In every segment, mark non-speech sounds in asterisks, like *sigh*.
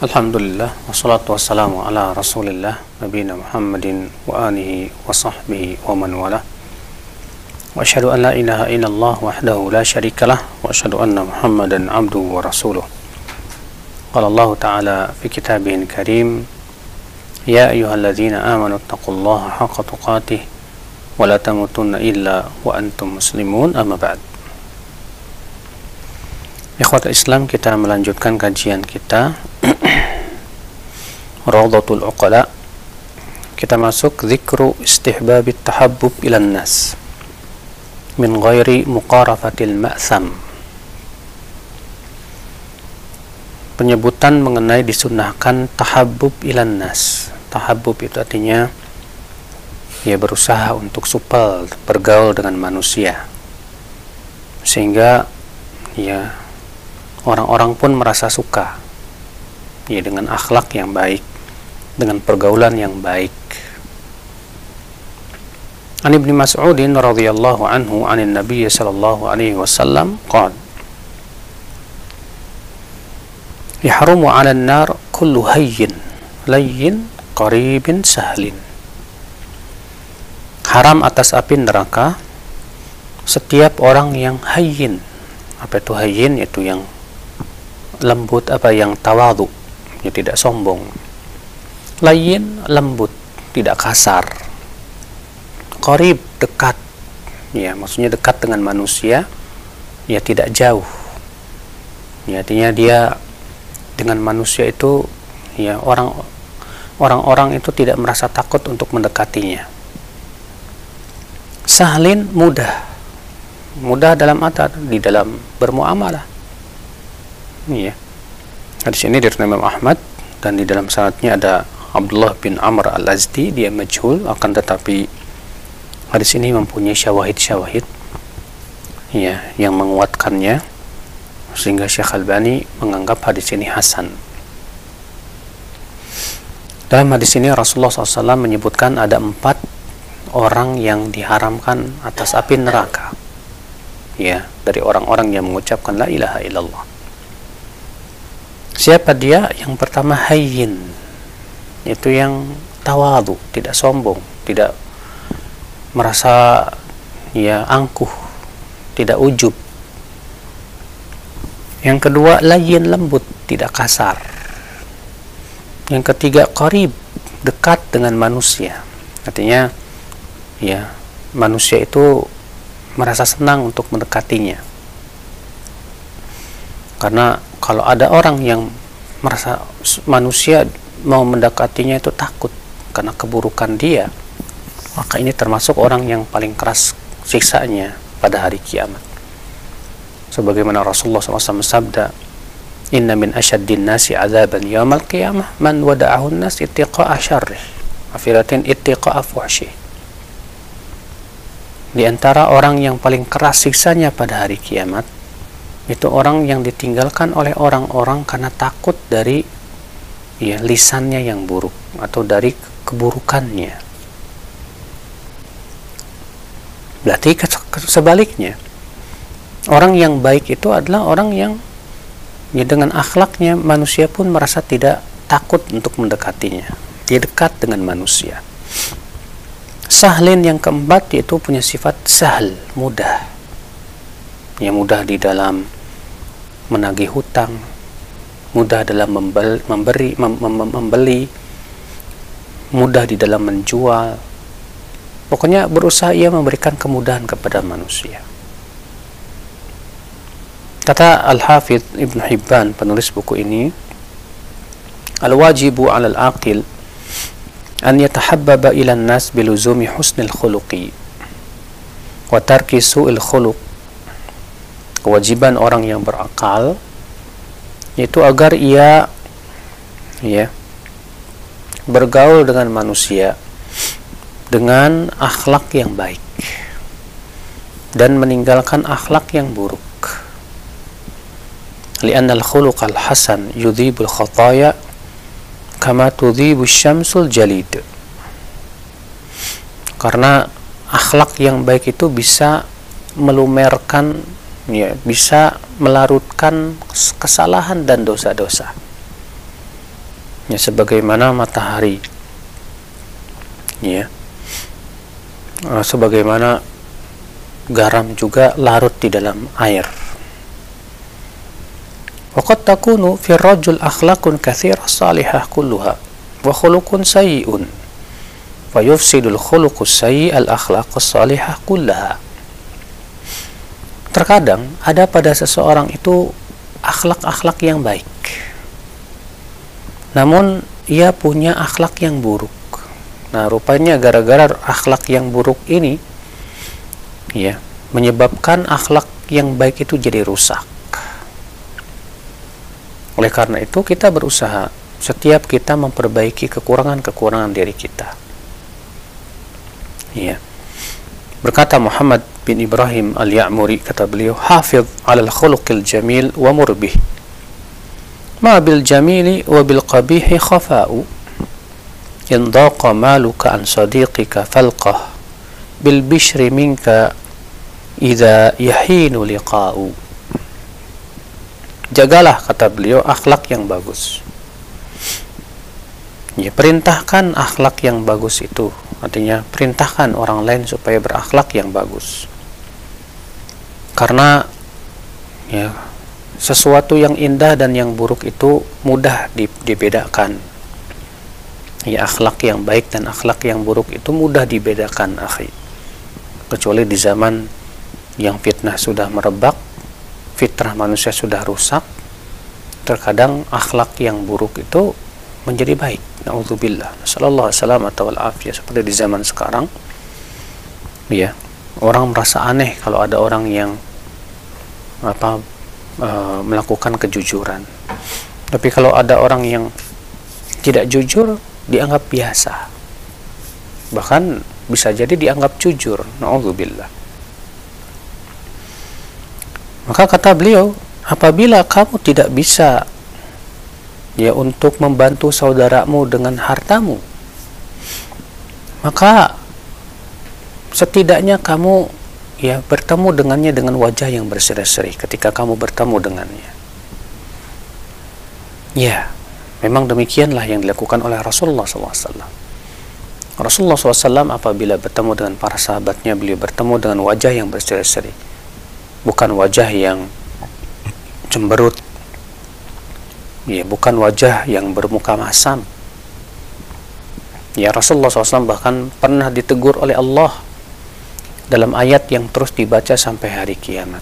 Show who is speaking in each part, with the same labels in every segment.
Speaker 1: Alhamdulillah wassalatu wassalamu ala Rasulillah nabiyina Muhammadin wa alihi wa sahbihi wa man wala. Wa asyhadu an la ilaha illallah wahdahu la syarikalah wa asyhadu anna Muhammadan abduhu wa rasuluh. Qala Allah Ta'ala fi kitabihil karim Ya ayyuhalladzina amanu taqullaha haqqa tuqatih wa la tamutunna illa wa antum muslimun amma ba'd. Ikhwat Islam kita melanjutkan kajian kita *clears throat* Rawdatul Uqala. Kita masuk zikru istihbabit tahabbub ilan nas. Min ghairi muqarafatil ma'tham penyebutan mengenai disunahkan tahabbub ilan nas. Tahabbub itu artinya ya berusaha untuk supel bergaul dengan manusia. Sehingga ya orang-orang pun merasa suka ya dengan akhlak yang baik dengan pergaulan yang baik. An Ibnu Mas'udin radhiyallahu anhu anin Nabi sallallahu alaihi wasallam qala Yahrumu 'ala an-nar kullu hayyin layyin qaribin sahlin. Haram atas api neraka setiap orang yang hayyin apa itu hayyin? Itu yang lembut apa yang tawadu ya tidak sombong. Lain lembut tidak kasar. Korib dekat. Ya maksudnya dekat dengan manusia ya tidak jauh. Ya artinya dia dengan manusia itu ya orang orang-orang itu tidak merasa takut untuk mendekatinya. Sahlin mudah. Mudah dalam atar di dalam bermuamalah. Ya hadis ini dari Imam Ahmad dan di dalam sanatnya ada Abdullah bin Amr al-Azdi dia majhul akan tetapi hadis ini mempunyai syawahid-syawahid ya yang menguatkannya sehingga Syekh Albani menganggap hadis ini hasan. Dalam hadis ini Rasulullah SAW menyebutkan ada empat orang yang diharamkan atas api neraka ya dari orang-orang yang mengucapkan la ilaha illallah Siapa dia? Yang pertama hayyin. Itu yang tawadu, tidak sombong, tidak merasa ya angkuh, tidak ujub. Yang kedua layin lembut, tidak kasar. Yang ketiga qarib, dekat dengan manusia. Artinya ya manusia itu merasa senang untuk mendekatinya. Karena kalau ada orang yang merasa manusia mau mendekatinya itu takut karena keburukan dia maka ini termasuk orang yang paling keras siksanya pada hari kiamat. Sebagaimana Rasulullah SAW sabda inna min asyaddin nasi azaban yawmal qiyamah man wada'ahu nas ittiqa'a syarrih afiratin ittiqa'a fuhsyih. Di antara orang yang paling keras siksanya pada hari kiamat itu orang yang ditinggalkan oleh orang-orang karena takut dari ya lisannya yang buruk atau dari keburukannya. Berarti sebaliknya orang yang baik itu adalah orang yang ya dengan akhlaknya manusia pun merasa tidak takut untuk mendekatinya. Dia dekat dengan manusia. Sahlin yang keempat yaitu punya sifat sahl, mudah. Yang mudah di dalam menagih hutang, mudah dalam memberi, mem, mem, membeli, mudah di dalam menjual. Pokoknya berusaha ia memberikan kemudahan kepada manusia. Kata Al-Hafidh Ibn Hibban, penulis buku ini, Al-wajibu 'ala al-aqil an yatahabbaba ila an-nas biluzumi husnil khuluqi wa tarki su'il khuluq kewajiban orang yang berakal yaitu agar ia ya bergaul dengan manusia dengan akhlak yang baik dan meninggalkan akhlak yang buruk. Lianna al-khuluq al-hasan yudhibul khataya kama tudhibu syamsul jalid. Karena akhlak yang baik itu bisa melumerkan ya bisa melarutkan kesalahan dan dosa-dosa ya sebagaimana matahari ya uh, sebagaimana garam juga larut di dalam air وقد تكون في الرجل أخلاق كثيرة صالحة كلها وخلق سيء فيفسد الخلق السيء الأخلاق الصالحة كلها terkadang ada pada seseorang itu akhlak-akhlak yang baik. Namun ia punya akhlak yang buruk. Nah rupanya gara-gara akhlak yang buruk ini ya menyebabkan akhlak yang baik itu jadi rusak. Oleh karena itu kita berusaha setiap kita memperbaiki kekurangan-kekurangan diri kita. Ya berkata Muhammad bin Ibrahim al-Ya'muri kata beliau hafiz ala al-khuluqil jamil wa murbih ma bil jamili wa bil qabihi khafa'u. In daqa maluka an sadiqika falqah. Bil bishri minka idza yahinu liqa'u. Jagalah kata beliau akhlak yang bagus. Ya perintahkan akhlak yang bagus itu artinya perintahkan orang lain supaya berakhlak yang bagus. Karena ya sesuatu yang indah dan yang buruk itu mudah dibedakan. Ya akhlak yang baik dan akhlak yang buruk itu mudah dibedakan akhi. Kecuali di zaman yang fitnah sudah merebak fitrah manusia sudah rusak terkadang akhlak yang buruk itu menjadi baik naudzubillah sallallahu alaihi wasallam afiyah seperti di zaman sekarang. Ya orang merasa aneh kalau ada orang yang apa e, melakukan kejujuran. Tapi kalau ada orang yang tidak jujur dianggap biasa. Bahkan bisa jadi dianggap jujur. Naudzubillah maka kata beliau apabila kamu tidak bisa ya untuk membantu saudaramu dengan hartamu. Maka setidaknya kamu ya bertemu dengannya dengan wajah yang berseri-seri ketika kamu bertemu dengannya. Ya memang demikianlah yang dilakukan oleh Rasulullah SAW Rasulullah SAW apabila bertemu dengan para sahabatnya beliau bertemu dengan wajah yang berseri-seri. Bukan wajah yang cemberut ya bukan wajah yang bermuka masam ya Rasulullah SAW bahkan pernah ditegur oleh Allah dalam ayat yang terus dibaca sampai hari kiamat.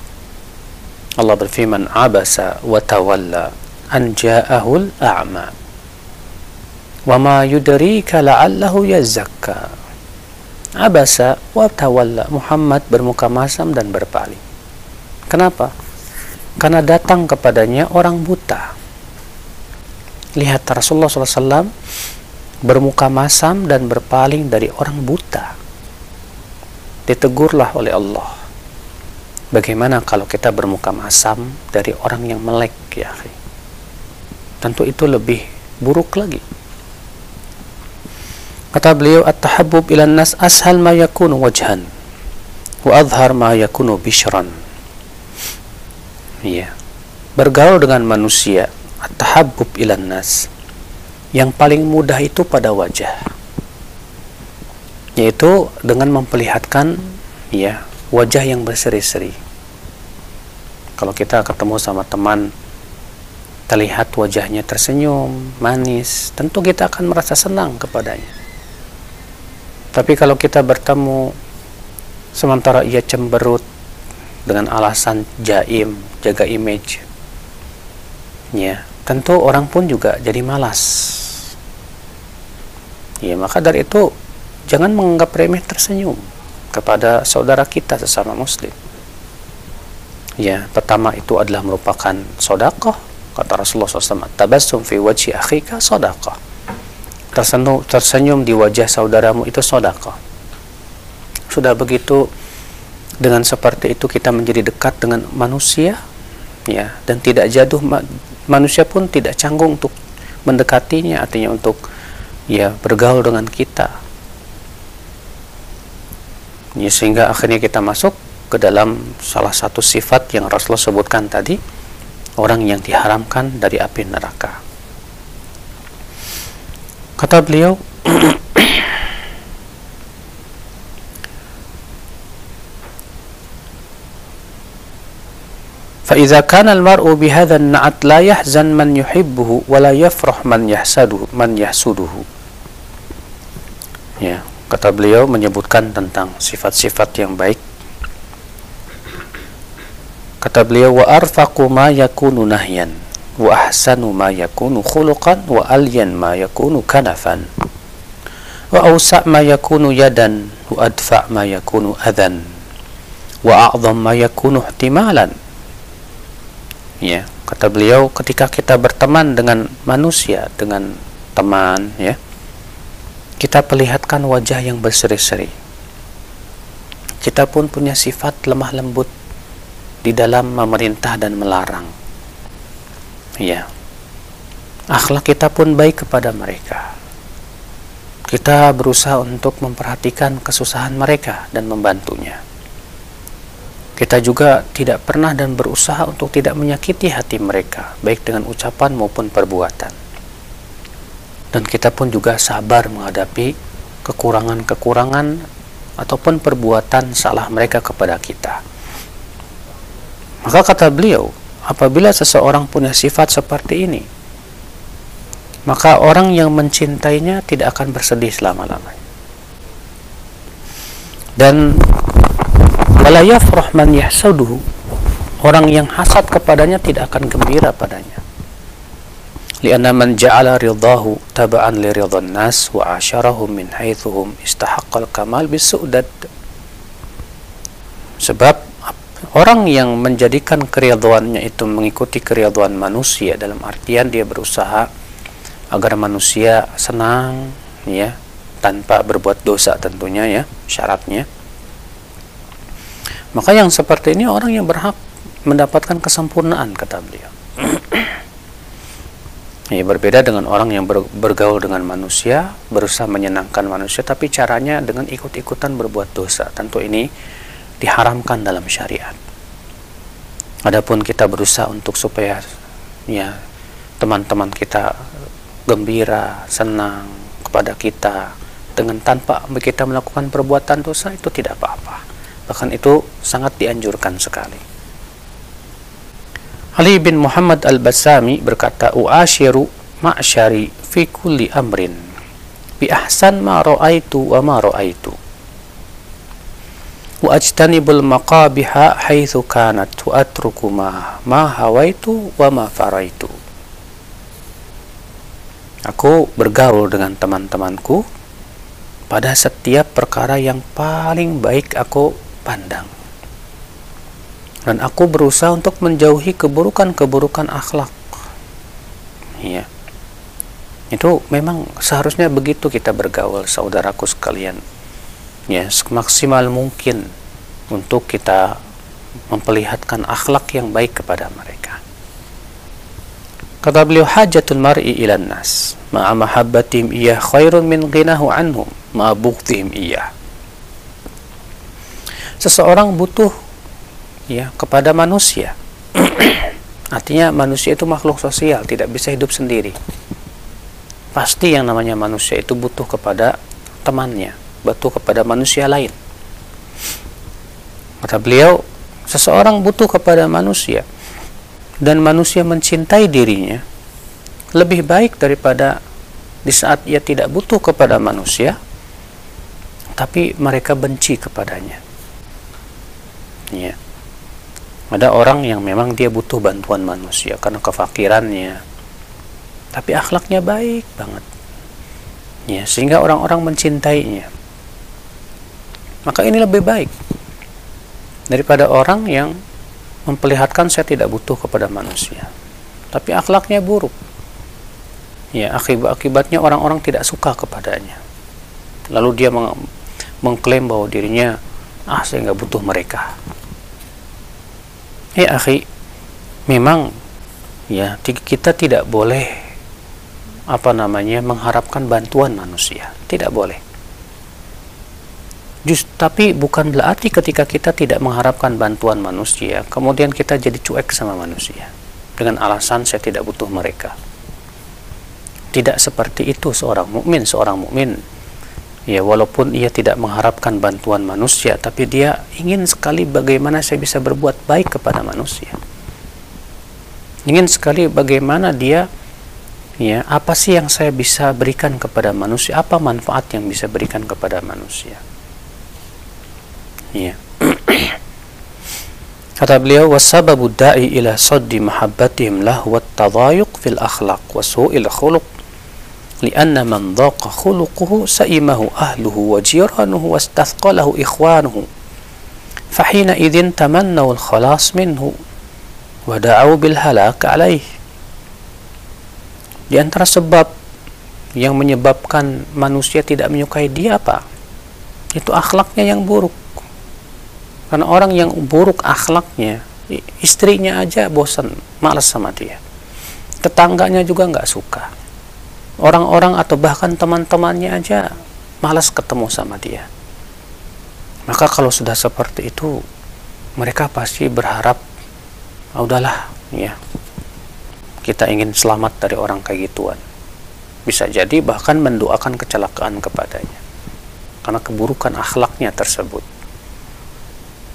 Speaker 1: Allah berfirman, "Abasa wa tawalla an ja'ahul a'ma." Wa ma yudrika la'allahu yazakka. Abasa wa tawalla. Muhammad bermuka masam dan berpaling. Kenapa? Karena datang kepadanya orang buta. Lihat Rasulullah SAW bermuka masam dan berpaling dari orang buta. Ditegurlah oleh Allah. Bagaimana kalau kita bermuka masam dari orang yang melek ya tentu itu lebih buruk lagi. Kata beliau at-tahabbub ila nas ashal ma yakunu wajhan wa adhar ma yakunu bishran. Ya bergaul dengan manusia at-tahabbub ila nas. Yang paling mudah itu pada wajah. Yaitu dengan memperlihatkan ya wajah yang berseri-seri. Kalau kita ketemu sama teman terlihat wajahnya tersenyum manis tentu kita akan merasa senang kepadanya. Tapi kalau kita bertemu sementara ia cemberut dengan alasan jaim jaga image ya tentu orang pun juga jadi malas. Ya maka dari itu jangan menganggap remeh tersenyum kepada saudara kita sesama muslim. Ya pertama itu adalah merupakan sodakoh kata Rasulullah SAW tabassum fi wajhi akhika sodakoh tersenyum, tersenyum di wajah saudaramu itu sodakoh sudah begitu dengan seperti itu kita menjadi dekat dengan manusia ya dan tidak jatuh manusia pun tidak canggung untuk mendekatinya artinya untuk ya bergaul dengan kita. Ya, sehingga akhirnya kita masuk ke dalam salah satu sifat yang Rasulullah sebutkan tadi orang yang diharamkan dari api neraka. Kata beliau *clears throat* فإذا كان المرء بهذا النعت لا يحزن من يحبه ولا يفرح من يحسده من يحسده ya kata beliau menyebutkan tentang sifat-sifat yang baik kata beliau wa arfaqu ma yakunu nahyan wa ahsanu ma yakunu khuluqan wa alyan ma yakunu kanafan wa awsa' ma yakunu yadan wa adfa' ma yakunu adhan wa a'zam ma yakunu ihtimalan ya kata beliau ketika kita berteman dengan manusia dengan teman ya kita perlihatkan wajah yang berseri-seri. Kita pun punya sifat lemah lembut di dalam memerintah dan melarang. Ya akhlak kita pun baik kepada mereka. Kita berusaha untuk memperhatikan kesusahan mereka dan membantunya kita juga tidak pernah dan berusaha untuk tidak menyakiti hati mereka, baik dengan ucapan maupun perbuatan. Dan kita pun juga sabar menghadapi kekurangan-kekurangan ataupun perbuatan salah mereka kepada kita. Maka kata beliau, apabila seseorang punya sifat seperti ini, maka orang yang mencintainya tidak akan bersedih selama-lamanya. Dan wala yafrah man yahsaduhu. Orang yang hasad kepadanya tidak akan gembira padanya. Lianna man ja'ala ridahu taba'an li ridhan nas wa asyarahum min haitsuhum istahaqqal kamal bisu'dad. Sebab orang yang menjadikan keriduannya itu mengikuti keriduan manusia dalam artian dia berusaha agar manusia senang ya tanpa berbuat dosa tentunya ya syaratnya maka yang seperti ini orang yang berhak mendapatkan kesempurnaan kata beliau. *clears throat* ya, berbeda dengan orang yang bergaul dengan manusia, berusaha menyenangkan manusia, tapi caranya dengan ikut-ikutan berbuat dosa. Tentu ini diharamkan dalam syariat. Adapun kita berusaha untuk supaya ya teman-teman kita gembira, senang kepada kita dengan tanpa kita melakukan perbuatan dosa itu tidak apa-apa bahkan itu sangat dianjurkan sekali. Ali bin Muhammad al-Basami berkata uashiru ma'syari fi kulli amrin bi ahsan ma ra'aitu wa ma ra'aitu. Wa ajtanibul maqabiha haitsu kanat wa atruku ma ma hawaitu wa ma faraitu. Aku bergaul dengan teman-temanku. Pada setiap perkara yang paling baik aku pandang. Dan aku berusaha untuk menjauhi keburukan-keburukan akhlak. Ya. Itu memang seharusnya begitu kita bergaul saudaraku sekalian. Ya, semaksimal mungkin untuk kita memperlihatkan akhlak yang baik kepada mereka. Kata beliau hajatul mar'i ilan nas ma'a mahabbatim iya khairun min ghinahu anhum ma'a iya seseorang butuh ya kepada manusia. *clears throat* Artinya manusia itu makhluk sosial, tidak bisa hidup sendiri. Pasti yang namanya manusia itu butuh kepada temannya, butuh kepada manusia lain. Kata beliau, seseorang butuh kepada manusia dan manusia mencintai dirinya lebih baik daripada di saat ia tidak butuh kepada manusia tapi mereka benci kepadanya ya ada orang yang memang dia butuh bantuan manusia karena kefakirannya. Tapi akhlaknya baik banget. Ya sehingga orang-orang mencintainya. Maka ini lebih baik daripada orang yang memperlihatkan saya tidak butuh kepada manusia. Tapi akhlaknya buruk. Ya akibat akibatnya orang-orang tidak suka kepadanya. Lalu dia meng mengklaim bahwa dirinya ah saya nggak butuh mereka ya akhi memang ya kita tidak boleh apa namanya mengharapkan bantuan manusia. Tidak boleh. Just, tapi bukan berarti ketika kita tidak mengharapkan bantuan manusia kemudian kita jadi cuek sama manusia. Dengan alasan saya tidak butuh mereka. Tidak seperti itu seorang mukmin. Seorang mukmin ya walaupun ia tidak mengharapkan bantuan manusia tapi dia ingin sekali bagaimana saya bisa berbuat baik kepada manusia. Ingin sekali bagaimana dia ya apa sih yang saya bisa berikan kepada manusia? Apa manfaat yang bisa berikan kepada manusia? Ya. *clears throat* Kata beliau, wasababu da'i ila saddi mahabbatihim lahu wa tadayuq fil akhlaq wa su'il لأن من ضاق خلقه سئمه أهله وجيرانه واستثقله إخوانه فحينئذ تمنوا الخلاص منه ودعوا بالهلاك عليه. di antara sebab yang menyebabkan manusia tidak menyukai dia apa? Itu akhlaknya yang buruk. Karena orang yang buruk akhlaknya, istrinya aja bosan, malas sama dia. Tetangganya juga nggak suka. Orang-orang atau bahkan teman-temannya aja malas ketemu sama dia. Maka kalau sudah seperti itu, mereka pasti berharap, oh, udahlah, ya, kita ingin selamat dari orang kayak gituan. Bisa jadi bahkan mendoakan kecelakaan kepadanya. Karena keburukan akhlaknya tersebut.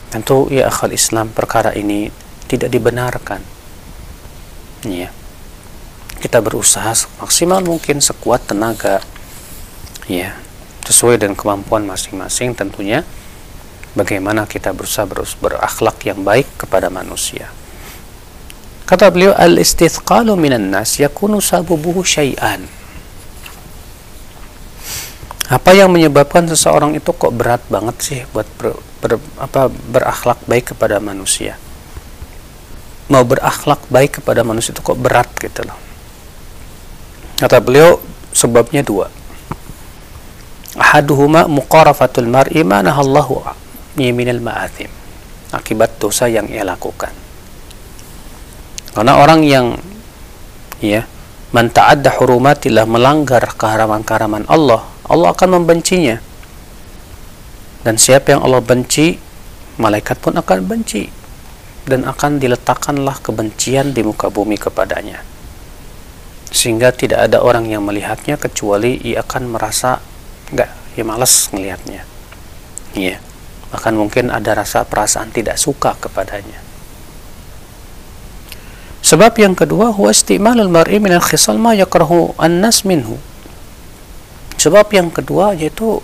Speaker 1: Tentu ya akal Islam perkara ini tidak dibenarkan. Ya. Kita berusaha maksimal mungkin sekuat tenaga. Ya. Sesuai dengan kemampuan masing-masing tentunya bagaimana kita berusaha berus berakhlak yang baik kepada manusia. Kata beliau al-istithqalu minan nas yakunu sabubuhu syai'an. Apa yang menyebabkan seseorang itu kok berat banget sih buat ber, ber, apa berakhlak baik kepada manusia mau berakhlak baik kepada manusia itu kok berat gitu loh kata beliau sebabnya dua. Ahaduhuma muqarafatul mar'i ma nahallahu yaminal ma'athim akibat dosa yang ia lakukan. Karena orang yang ya man ta'adda hurumatillah melanggar keharaman-keharaman Allah Allah akan membencinya. Dan siapa yang Allah benci malaikat pun akan benci. Dan akan diletakkanlah kebencian di muka bumi kepadanya sehingga tidak ada orang yang melihatnya kecuali ia akan merasa enggak ya malas melihatnya iya bahkan mungkin ada rasa perasaan tidak suka kepadanya sebab yang kedua huwa istimalul mar'i min al-khisal ma yakrahu an-nas minhu sebab yang kedua yaitu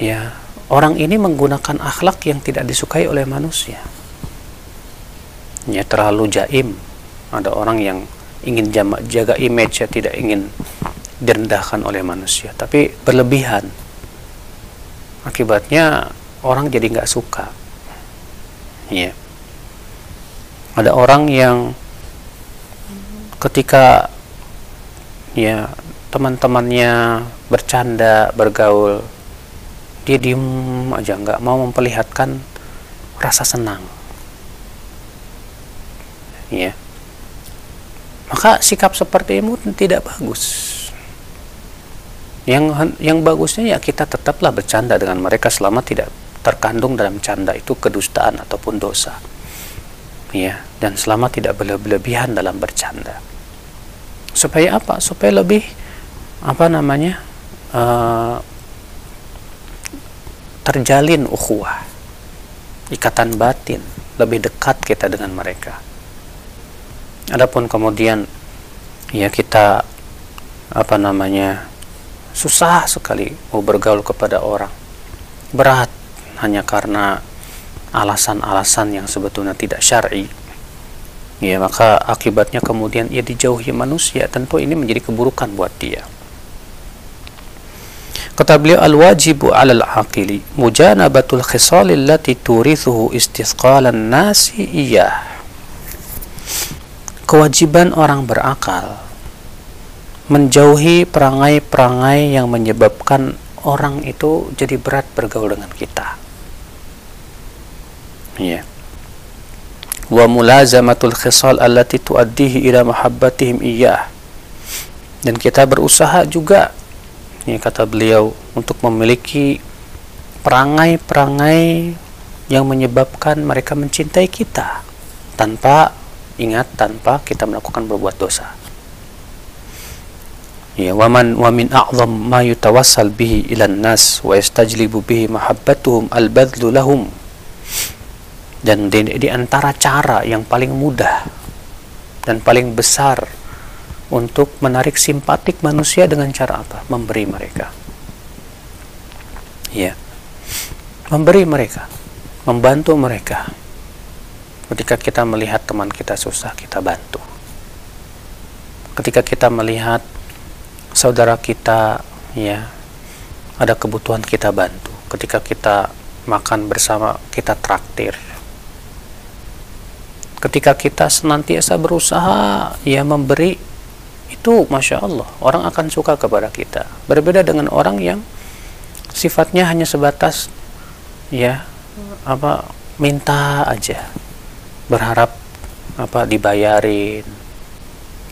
Speaker 1: ya orang ini menggunakan akhlak yang tidak disukai oleh manusia. Ya terlalu jaim. Ada orang yang ingin jaga image ya tidak ingin direndahkan oleh manusia, tapi berlebihan. Akibatnya orang jadi nggak suka. Ya. Ada orang yang ketika ya teman-temannya bercanda, bergaul, dia diem aja nggak mau memperlihatkan rasa senang ya maka sikap seperti itu tidak bagus. Yang yang bagusnya ya kita tetaplah bercanda dengan mereka selama tidak terkandung dalam canda itu kedustaan ataupun dosa. Ya dan selama tidak berlebihan dalam bercanda. Supaya apa? Supaya lebih apa namanya uh, terjalin ukhuwah ikatan batin lebih dekat kita dengan mereka adapun kemudian ya kita apa namanya susah sekali mau bergaul kepada orang. Berat hanya karena alasan-alasan yang sebetulnya tidak syar'i. Ya maka akibatnya kemudian ia dijauhi manusia tentu ini menjadi keburukan buat dia. Kata beliau al-wajibu 'alal aqili mujanabatul khisal allati turithuhu istithqalan nasi iya. Kewajiban orang berakal menjauhi perangai-perangai yang menyebabkan orang itu jadi berat bergaul dengan kita. Ya. Wa mulazamatul khisal allati tuaddihi ila mahabbatihim iyyah. Dan kita berusaha juga ini kata beliau untuk memiliki perangai-perangai yang menyebabkan mereka mencintai kita tanpa ingat tanpa kita melakukan berbuat dosa ya waman wa min a'zam ma yutawassal bihi ila nas wa yastajlibu bihi mahabbatuhum al-badlu lahum dan di, di antara cara yang paling mudah dan paling besar untuk menarik simpatik manusia dengan cara apa? Memberi mereka. Ya. Memberi mereka, membantu mereka. Ketika kita melihat teman kita susah, kita bantu. Ketika kita melihat saudara kita ya ada kebutuhan kita bantu. Ketika kita makan bersama, kita traktir ketika kita senantiasa berusaha ya memberi itu masya Allah orang akan suka kepada kita berbeda dengan orang yang sifatnya hanya sebatas ya apa minta aja berharap apa dibayarin.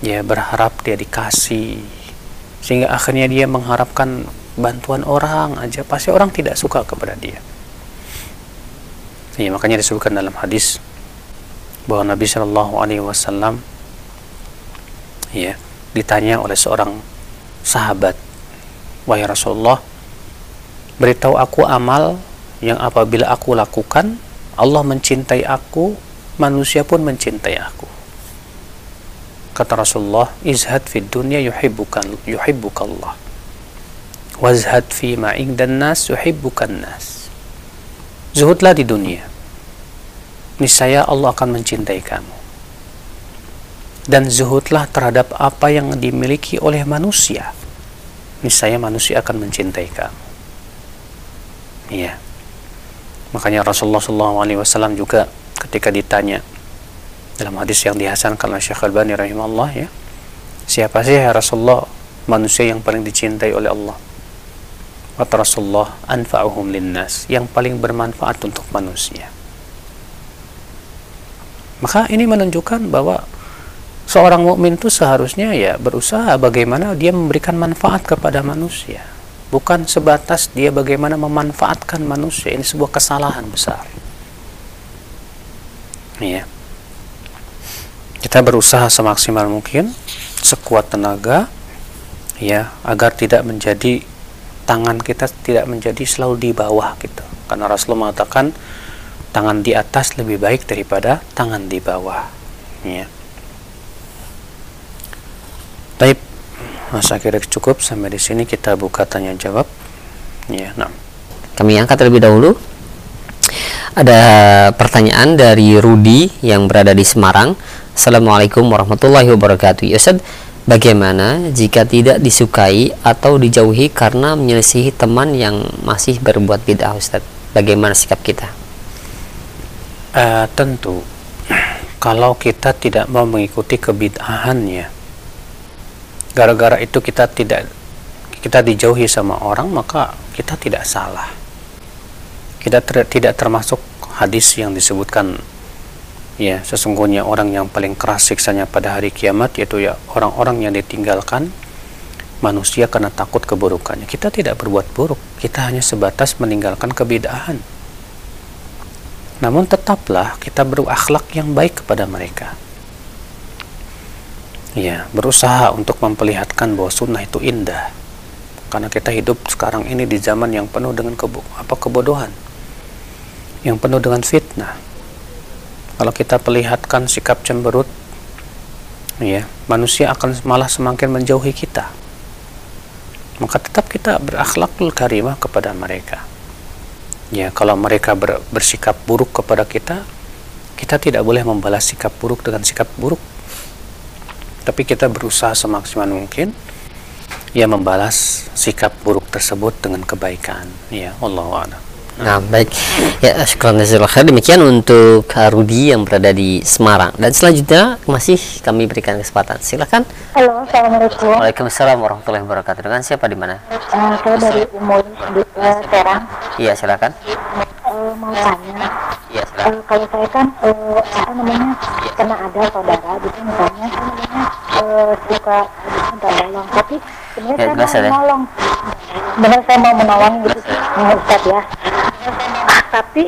Speaker 1: Ya berharap dia dikasih. Sehingga akhirnya dia mengharapkan bantuan orang aja. Pasti orang tidak suka kepada dia. Ya makanya disebutkan dalam hadis bahwa Nabi Shallallahu Alaihi Wasallam ya ditanya oleh seorang sahabat wahai Rasulullah beritahu aku amal yang apabila aku lakukan Allah mencintai aku manusia pun mencintai aku kata Rasulullah izhad fid dunya yuhibbukan yuhibbukallah wazhad fi ma dan nas yuhibbukan nas zuhudlah di dunia niscaya Allah akan mencintai kamu. Dan zuhudlah terhadap apa yang dimiliki oleh manusia. Niscaya manusia akan mencintai kamu. Iya. Makanya Rasulullah SAW juga ketika ditanya dalam hadis yang dihasankan oleh Syekh Al-Bani rahimahullah ya, siapa sih ya Rasulullah manusia yang paling dicintai oleh Allah? Kata Rasulullah, anfa'uhum linnas, yang paling bermanfaat untuk manusia. Maka ini menunjukkan bahwa seorang mukmin itu seharusnya ya berusaha bagaimana dia memberikan manfaat kepada manusia, bukan sebatas dia bagaimana memanfaatkan manusia. Ini sebuah kesalahan besar. Ya. Kita berusaha semaksimal mungkin, sekuat tenaga ya, agar tidak menjadi tangan kita tidak menjadi selalu di bawah gitu. Karena Rasulullah mengatakan tangan di atas lebih baik daripada tangan di bawah. Ya Taib masa kira cukup. Sampai di sini kita buka tanya jawab. Ya nah
Speaker 2: kami angkat terlebih dahulu ada pertanyaan dari Rudi yang berada di Semarang Assalamualaikum warahmatullahi wabarakatuh ya Ustaz Bagaimana jika tidak disukai atau dijauhi karena menyelisihi teman yang masih berbuat bid'ah Ustaz? Bagaimana sikap kita?
Speaker 1: uh, tentu *clears throat* kalau kita tidak mau mengikuti kebid'ahannya gara-gara itu kita tidak kita dijauhi sama orang maka kita tidak salah kita ter, tidak termasuk hadis yang disebutkan ya sesungguhnya orang yang paling keras siksanya pada hari kiamat yaitu ya orang-orang yang ditinggalkan manusia karena takut keburukannya kita tidak berbuat buruk kita hanya sebatas meninggalkan kebidahan namun tetaplah kita berakhlak yang baik kepada mereka. Ya, berusaha untuk memperlihatkan bahwa sunnah itu indah. Karena kita hidup sekarang ini di zaman yang penuh dengan kebo apa kebodohan. Yang penuh dengan fitnah. Kalau kita perlihatkan sikap cemberut, ya, manusia akan malah semakin menjauhi kita. Maka tetap kita berakhlakul karimah kepada mereka ya kalau mereka ber, bersikap buruk kepada kita kita tidak boleh membalas sikap buruk dengan sikap buruk tapi kita berusaha semaksimal mungkin ya membalas sikap buruk tersebut dengan kebaikan ya Allah a'lam
Speaker 2: Nah, baik. Ya, khair. Demikian untuk Rudi yang berada di Semarang. Dan selanjutnya masih kami berikan kesempatan. Silakan.
Speaker 3: Halo, Assalamualaikum.
Speaker 2: Waalaikumsalam warahmatullahi wabarakatuh. Dengan siapa di mana?
Speaker 3: Uh, saya dari Umul di uh, Serang.
Speaker 2: Iya, silakan.
Speaker 3: Uh, mau tanya.
Speaker 2: Iya, silakan.
Speaker 3: Uh, kalau saya kan uh, apa namanya? Ya. Karena ada saudara gitu misalnya apa namanya? Uh, suka minta tolong, tapi sebenarnya ya, saya mau menolong. Benar saya mau menolong gitu, Ustaz ya. Tapi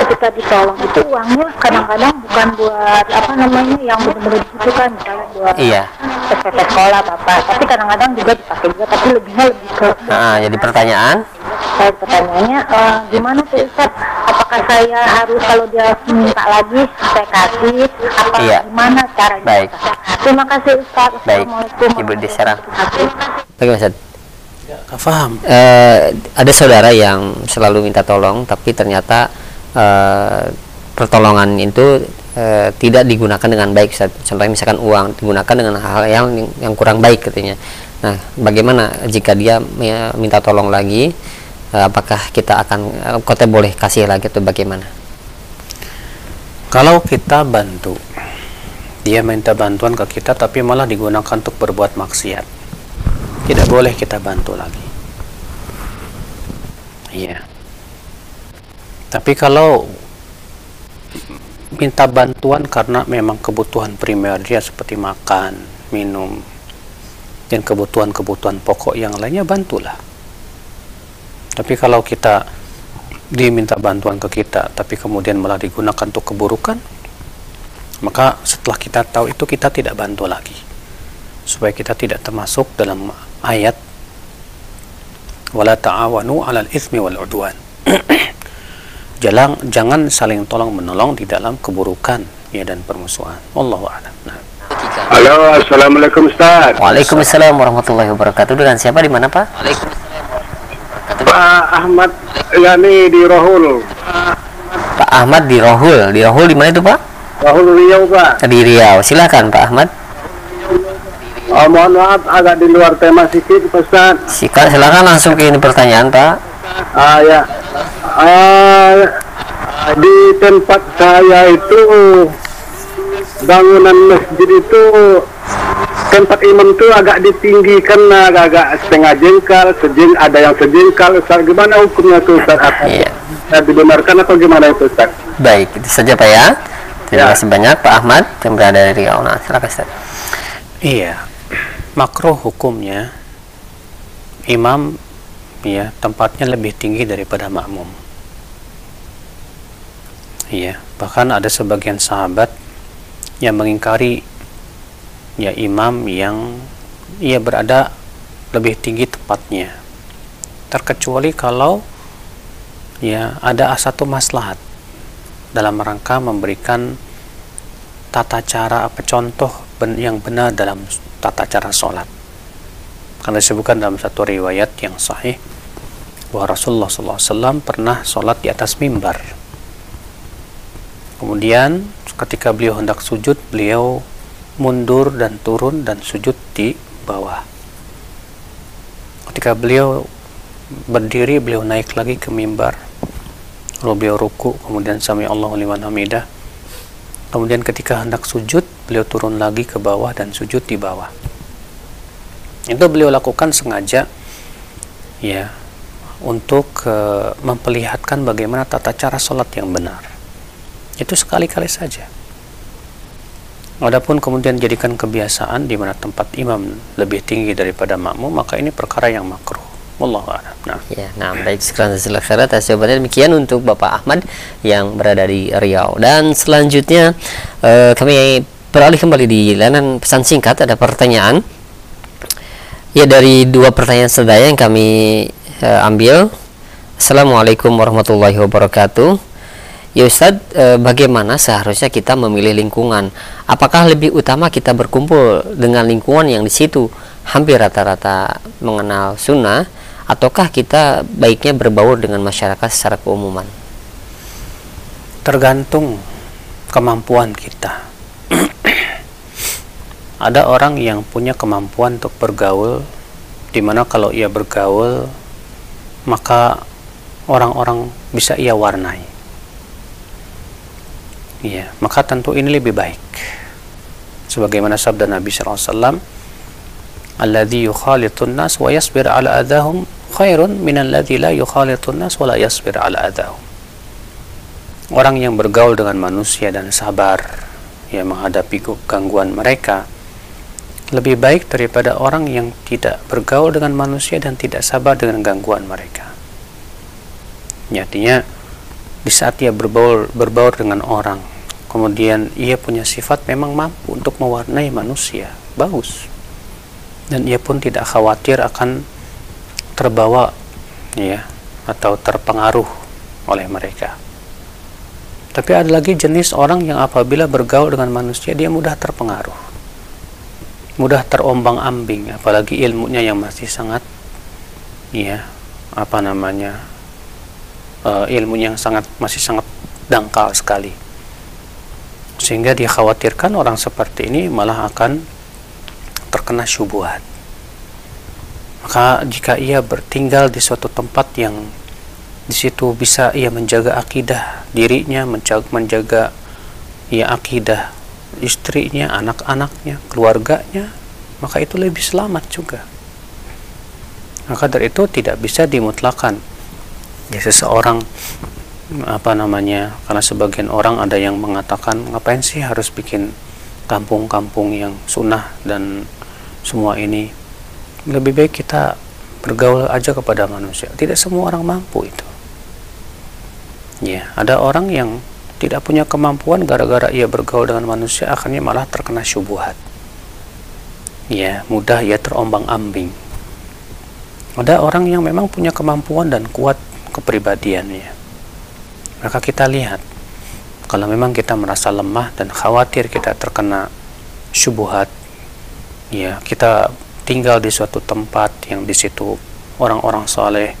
Speaker 3: ketika ditolong itu uangnya kadang-kadang bukan buat apa namanya yang benar-benar dibutuhkan. Misalnya buat
Speaker 2: iya.
Speaker 3: SPP sekolah bapak tapi kadang-kadang juga dipakai juga tapi lebihnya lebih ke
Speaker 2: nah jadi pertanyaan
Speaker 3: saya pertanyaannya uh, gimana tuh Ustaz apakah saya harus kalau dia minta lagi saya kasih apa
Speaker 2: Iya.
Speaker 3: gimana caranya
Speaker 2: Baik.
Speaker 3: Ustaz? terima kasih Ustaz
Speaker 2: Baik. Ibu
Speaker 3: wabarakatuh.
Speaker 2: bagaimana Ustaz?
Speaker 1: Nggak paham
Speaker 2: Eh, ada saudara yang selalu minta tolong tapi ternyata eh, pertolongan itu eh, tidak digunakan dengan baik contohnya misalkan uang digunakan dengan hal yang yang kurang baik katanya nah bagaimana jika dia mi- minta tolong lagi eh, apakah kita akan eh, kota boleh kasih lagi atau bagaimana?
Speaker 1: Kalau kita bantu dia minta bantuan ke kita tapi malah digunakan untuk berbuat maksiat. Tidak boleh kita bantu lagi. Iya. Tapi kalau minta bantuan karena memang kebutuhan primer dia seperti makan minum dan kebutuhan-kebutuhan pokok yang lainnya bantulah tapi kalau kita diminta bantuan ke kita tapi kemudian malah digunakan untuk keburukan maka setelah kita tahu itu kita tidak bantu lagi supaya kita tidak termasuk dalam ayat wala ta'awanu 'alal itsmi wal 'udwan *clears throat* jangan jangan saling tolong menolong di dalam keburukan ya dan permusuhan wallahu a'lam nah.
Speaker 4: Halo, Assalamualaikum Ustaz.
Speaker 2: Waalaikumsalam warahmatullahi wabarakatuh dengan siapa di mana Pak?
Speaker 4: Pak Ahmad Yani di Rohul.
Speaker 2: Pak Ahmad di Rohul di Rohul di mana itu Pak?
Speaker 4: Rohul Riau, Pak.
Speaker 2: di Riau silakan Pak Ahmad
Speaker 4: Oh, mohon maaf agak di luar tema sedikit, Pak Ustaz.
Speaker 2: Silakan, silakan langsung ke ini pertanyaan Pak
Speaker 4: Ah, ya. Ah, di tempat saya itu bangunan masjid itu tempat imam itu agak ditinggikan agak-agak setengah jengkal, sejeng ada yang sejengkal. Ustaz, gimana hukumnya tuh Ustaz? Apa
Speaker 2: Iya.
Speaker 4: dibenarkan atau gimana itu Ustaz?
Speaker 2: Baik, itu saja Pak ya. Terima
Speaker 4: Ya.
Speaker 2: kasih banyak Pak Ahmad yang berada di Riau. Nah, silakan Ustaz.
Speaker 1: iya makro hukumnya imam ya tempatnya lebih tinggi daripada makmum iya bahkan ada sebagian sahabat yang mengingkari ya imam yang ia berada lebih tinggi tempatnya terkecuali kalau ya ada satu maslahat dalam rangka memberikan tata cara apa contoh yang benar dalam tata cara sholat. Karena disebutkan dalam satu riwayat yang sahih bahwa Rasulullah SAW pernah sholat di atas mimbar. Kemudian ketika beliau hendak sujud beliau mundur dan turun dan sujud di bawah. Ketika beliau berdiri beliau naik lagi ke mimbar. Lalu beliau ruku kemudian sami Allahu liman hamidah. Kemudian ketika hendak sujud beliau turun lagi ke bawah dan sujud di bawah. Itu beliau lakukan sengaja ya untuk eh, memperlihatkan bagaimana tata cara sholat yang benar. Itu sekali-kali saja Adapun kemudian jadikan kebiasaan di mana tempat imam lebih tinggi daripada makmum maka ini perkara yang makruh. Wallahu. Nah.
Speaker 2: Ya, nah baik sekarang silakan atas jawabannya demikian untuk Bapak Ahmad yang berada di Riau. Dan selanjutnya eh, kami beralih kembali di layanan pesan singkat ada pertanyaan. Ya dari dua pertanyaan sedaya yang kami eh, ambil. Assalamualaikum warahmatullahi wabarakatuh. Ya Ustadz, eh, bagaimana seharusnya kita memilih lingkungan? Apakah lebih utama kita berkumpul dengan lingkungan yang di situ hampir rata-rata mengenal sunnah, ataukah kita baiknya berbaur dengan masyarakat secara keumuman?
Speaker 1: Tergantung kemampuan kita. *clears throat* Ada orang yang punya kemampuan untuk bergaul di mana kalau ia bergaul maka orang-orang bisa ia warnai. Iya, maka tentu ini lebih baik. Sebagaimana sabda Nabi wasallam, "Alladzi yukhalitun nas wa yasbir ala adahum khairun min alladzi la yukhalitun nas wa la yasbir ala adahum." Orang yang bergaul dengan manusia dan sabar ya menghadapi gangguan mereka lebih baik daripada orang yang tidak bergaul dengan manusia dan tidak sabar dengan gangguan mereka. Ya, Artinya di saat ia berbaur berbaur dengan orang, kemudian ia punya sifat memang mampu untuk mewarnai manusia, bagus. dan ia pun tidak khawatir akan terbawa ya atau terpengaruh oleh mereka. Tapi ada lagi jenis orang yang apabila bergaul dengan manusia dia mudah terpengaruh. Mudah terombang-ambing apalagi ilmunya yang masih sangat ya apa namanya uh, ilmunya sangat masih sangat dangkal sekali. Sehingga dikhawatirkan orang seperti ini malah akan terkena syubhat. Maka jika ia bertinggal di suatu tempat yang di situ bisa ia menjaga akidah dirinya menjaga, menjaga ia akidah istrinya anak-anaknya keluarganya maka itu lebih selamat juga maka dari itu tidak bisa dimutlakan ya seseorang apa namanya karena sebagian orang ada yang mengatakan ngapain sih harus bikin kampung-kampung yang sunnah dan semua ini lebih baik kita bergaul aja kepada manusia tidak semua orang mampu itu Ya, ada orang yang tidak punya kemampuan gara-gara ia bergaul dengan manusia akhirnya malah terkena syubhat. Ya, mudah ia terombang-ambing. Ada orang yang memang punya kemampuan dan kuat kepribadiannya. Maka kita lihat kalau memang kita merasa lemah dan khawatir kita terkena syubhat, ya kita tinggal di suatu tempat yang di situ orang-orang soleh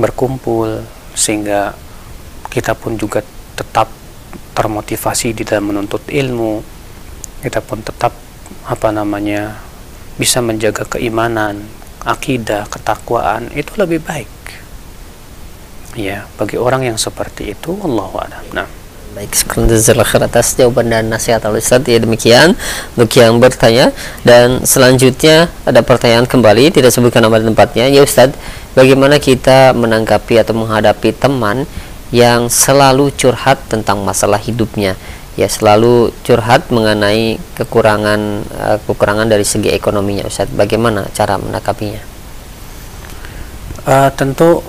Speaker 1: berkumpul sehingga kita pun juga tetap termotivasi di dalam menuntut ilmu kita pun tetap apa namanya bisa menjaga keimanan akidah ketakwaan itu lebih baik ya bagi orang yang seperti itu Allah a'lam. Nah.
Speaker 2: Baik, sekarang atas jawaban dan nasihat al Ustaz. Ya demikian. Untuk yang bertanya dan selanjutnya ada pertanyaan kembali tidak sebutkan nama tempatnya. Ya Ustaz bagaimana kita menanggapi atau menghadapi teman yang selalu curhat tentang masalah hidupnya? Ya selalu curhat mengenai kekurangan uh, kekurangan dari segi ekonominya Ustaz. Bagaimana cara menangkapinya
Speaker 1: uh, tentu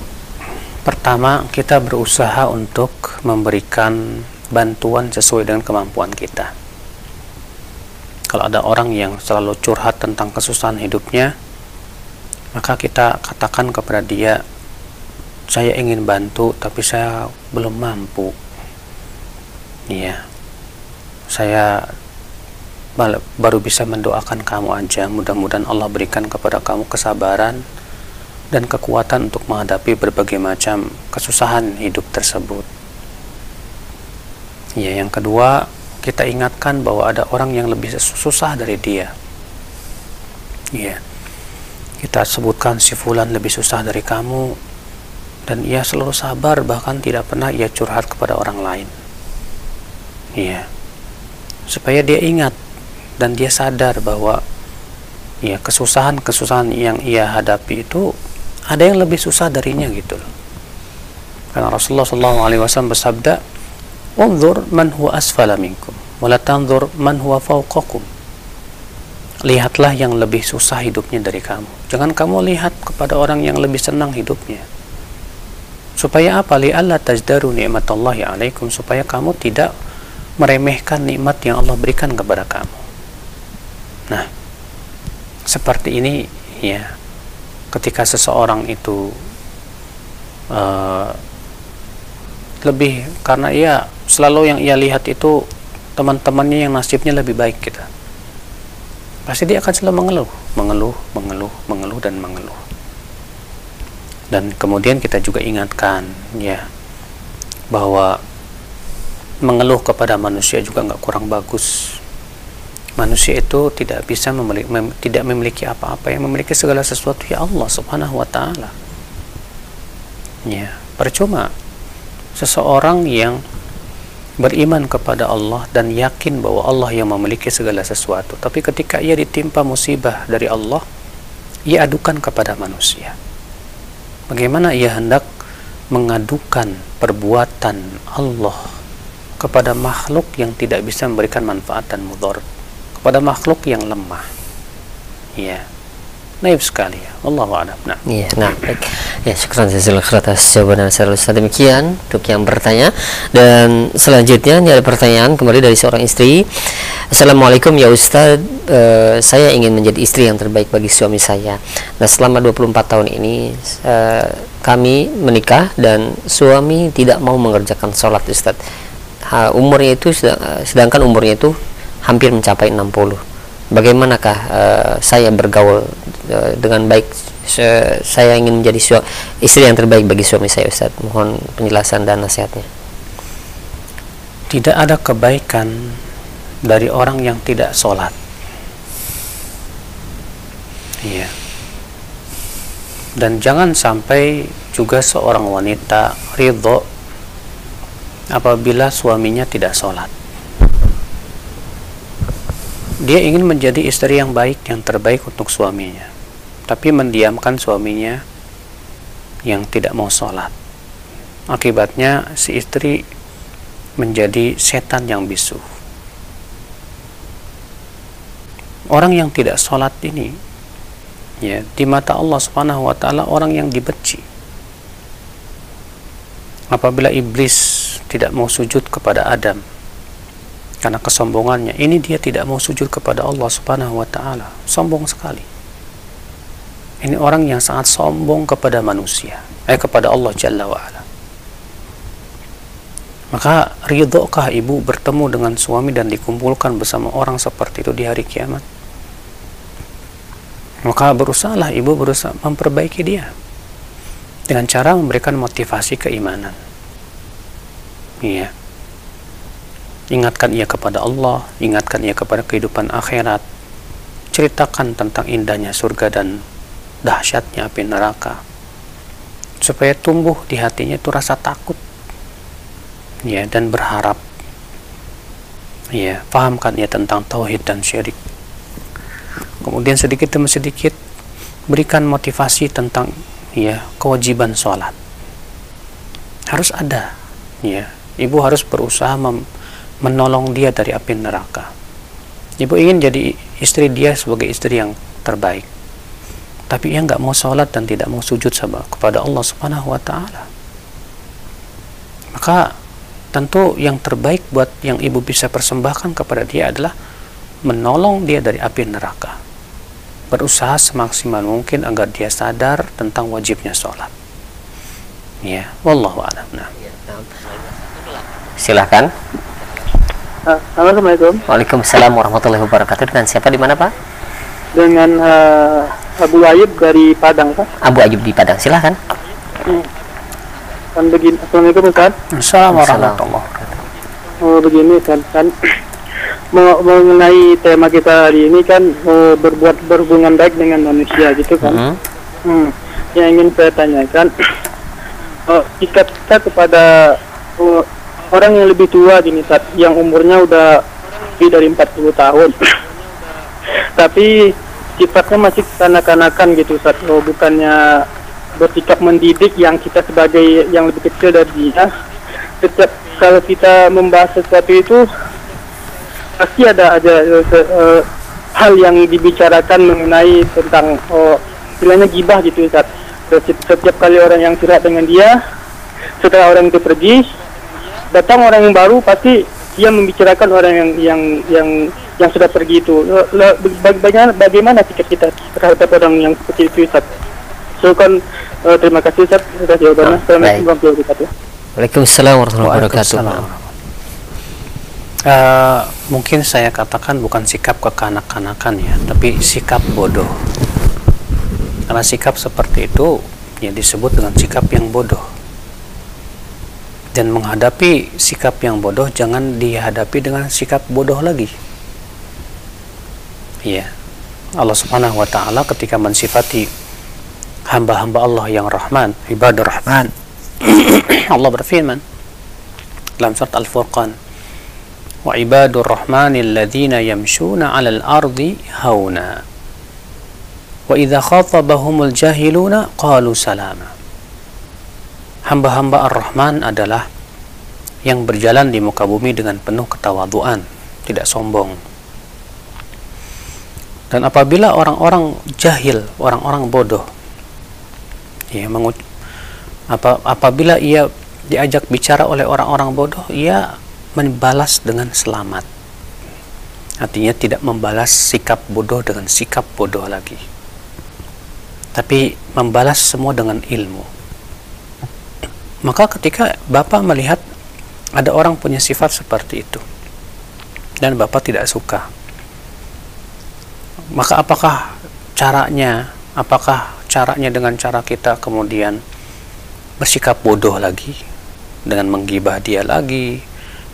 Speaker 1: pertama kita berusaha untuk memberikan bantuan sesuai dengan kemampuan kita. Kalau ada orang yang selalu curhat tentang kesusahan hidupnya maka kita katakan kepada dia saya ingin bantu tapi saya belum mampu. Iya. Saya baru bisa mendoakan kamu aja. Mudah-mudahan Allah berikan kepada kamu kesabaran dan kekuatan untuk menghadapi berbagai macam kesusahan hidup tersebut. Ya yang kedua kita ingatkan bahwa ada orang yang lebih susah dari dia. Ya kita sebutkan si fulan lebih susah dari kamu dan ia selalu sabar bahkan tidak pernah ia curhat kepada orang lain. Iya supaya dia ingat dan dia sadar bahwa ya kesusahan-kesusahan yang ia hadapi itu ada yang lebih susah darinya gitu. Loh karena Rasulullah SAW bersabda unzur man huwa asfala minkum wala tanzur man huwa fawqakum. Lihatlah yang lebih susah hidupnya dari kamu. Jangan kamu lihat kepada orang yang lebih senang hidupnya. Supaya apa? Li Allah tajdaru nikmatallahi alaikum. Supaya kamu tidak meremehkan nikmat yang Allah berikan kepada kamu. Nah seperti ini ya ketika seseorang itu uh, lebih karena ia selalu yang ia lihat itu teman-temannya yang nasibnya lebih baik kita pasti dia akan selalu mengeluh mengeluh mengeluh mengeluh dan mengeluh. Dan kemudian kita juga ingatkan ya bahwa mengeluh kepada manusia juga nggak kurang bagus manusia itu tidak bisa memiliki, mem, tidak memiliki apa-apa. Yang memiliki segala sesuatu ya Allah subhanahu wa ta'ala. Ya percuma seseorang yang beriman kepada Allah dan yakin bahwa Allah yang memiliki segala sesuatu tapi ketika ia ditimpa musibah dari Allah ia adukan kepada manusia. Bagaimana ia hendak mengadukan perbuatan Allah kepada makhluk yang tidak bisa memberikan manfaat dan mudor kepada makhluk yang lemah. Ya naif sekali ya. Allah a'lam. Nah.
Speaker 2: Iya nah baik. Ya syukran jazakallahu atas jawaban saya Ustaz. Demikian untuk yang bertanya. Dan selanjutnya ini ada pertanyaan kembali dari seorang istri. Assalamualaikum ya Ustaz. Uh, saya ingin menjadi istri yang terbaik bagi suami saya. Nah selama 24 tahun ini uh, kami menikah dan suami tidak mau mengerjakan sholat Ustaz. Uh, umurnya itu sedangkan umurnya itu hampir mencapai 60 bagaimanakah uh, saya bergaul uh, dengan baik? Saya ingin menjadi istri yang terbaik bagi suami saya Ustaz. Mohon penjelasan dan nasihatnya.
Speaker 1: Tidak ada kebaikan dari orang yang tidak sholat. Iya. Dan jangan sampai juga seorang wanita ridho apabila suaminya tidak sholat dia ingin menjadi istri yang baik, yang terbaik untuk suaminya, tapi mendiamkan suaminya yang tidak mau sholat. Akibatnya si istri menjadi setan yang bisu. Orang yang tidak sholat ini, ya di mata Allah Subhanahu Wa Taala orang yang dibenci. Apabila iblis tidak mau sujud kepada Adam, karena kesombongannya ini dia tidak mau sujud kepada Allah Subhanahu wa taala. Sombong sekali. Ini orang yang sangat sombong kepada manusia eh kepada Allah Jalla wa ala. Maka ridhokah ibu bertemu dengan suami dan dikumpulkan bersama orang seperti itu di hari kiamat? Maka berusahalah ibu berusaha memperbaiki dia. Dengan cara memberikan motivasi keimanan. Iya ingatkan ia kepada Allah, ingatkan ia kepada kehidupan akhirat, ceritakan tentang indahnya surga dan dahsyatnya api neraka, supaya tumbuh di hatinya itu rasa takut, ya dan berharap, ya pahamkan ia tentang tauhid dan syirik. Kemudian sedikit demi sedikit berikan motivasi tentang ya kewajiban sholat. Harus ada. Ya ibu harus berusaha mem menolong dia dari api neraka. Ibu ingin jadi istri dia sebagai istri yang terbaik. Tapi ia nggak mau sholat dan tidak mau sujud sama kepada Allah Subhanahu wa taala. Maka tentu yang terbaik buat yang ibu bisa persembahkan kepada dia adalah menolong dia dari api neraka. Berusaha semaksimal mungkin agar dia sadar tentang wajibnya sholat. Ya, wallahu a'lam. Nah.
Speaker 2: Silahkan.
Speaker 5: Assalamualaikum.
Speaker 2: Waalaikumsalam warahmatullahi wabarakatuh. Dengan siapa di mana Pak?
Speaker 5: Dengan uh, Abu Ayub dari Padang Pak.
Speaker 2: Abu Ayub di Padang. Silahkan.
Speaker 5: Hmm. Kan begini. Assalamualaikum Ustaz.
Speaker 1: Assalamualaikum warahmatullahi wabarakatuh.
Speaker 5: Oh begini kan *clears throat* kan mengenai tema kita hari ini kan uh, berbuat berhubungan baik dengan manusia gitu kan. Mm -hmm. hmm. Yang ingin saya tanyakan *clears throat* uh, jika kita kepada uh, orang yang lebih tua gini saat yang umurnya udah lebih dari 40 tahun. *laughs* Tapi sifatnya masih kanak-kanakan gitu saat oh, bukannya bersikap mendidik yang kita sebagai yang lebih kecil dari dia. Setiap kalau kita membahas sesuatu itu pasti ada aja uh, hal yang dibicarakan mengenai tentang oh, istilahnya gibah gitu saat setiap kali orang yang curhat dengan dia setelah orang itu pergi datang orang yang baru pasti dia membicarakan orang yang yang yang yang sudah pergi itu. Bagaimana bagaimana sikap kita terhadap orang yang seperti itu Ustaz? So kan uh, terima kasih Ustaz sudah jawabannya. Assalamualaikum warahmatullahi wabarakatuh.
Speaker 2: Waalaikumsalam warahmatullahi wabarakatuh.
Speaker 1: Uh, mungkin saya katakan bukan sikap kekanak-kanakan ya, tapi sikap bodoh. Karena sikap seperti itu ya disebut dengan sikap yang bodoh dan menghadapi sikap yang bodoh jangan dihadapi dengan sikap bodoh lagi. Ya Allah subhanahu wa ta'ala ketika mensifati hamba-hamba Allah yang rahman ibadah rahman. *clears throat* Allah berfirman dalam surat Al-Furqan wa ibadur rahmanil ladhina yamshuna alal ardi hauna. Wa idha khatabahumul jahiluna qalu salama hamba-hamba Ar-Rahman adalah yang berjalan di muka bumi dengan penuh ketawaduan, tidak sombong. dan apabila orang-orang jahil orang-orang bodoh ya mengut apa apabila ia diajak bicara oleh orang-orang bodoh ia membalas dengan selamat. Artinya tidak membalas sikap bodoh dengan sikap bodoh lagi. Tapi membalas semua dengan ilmu maka ketika Bapak melihat ada orang punya sifat seperti itu dan Bapak tidak suka maka apakah caranya apakah caranya dengan cara kita kemudian bersikap bodoh lagi dengan menggibah dia lagi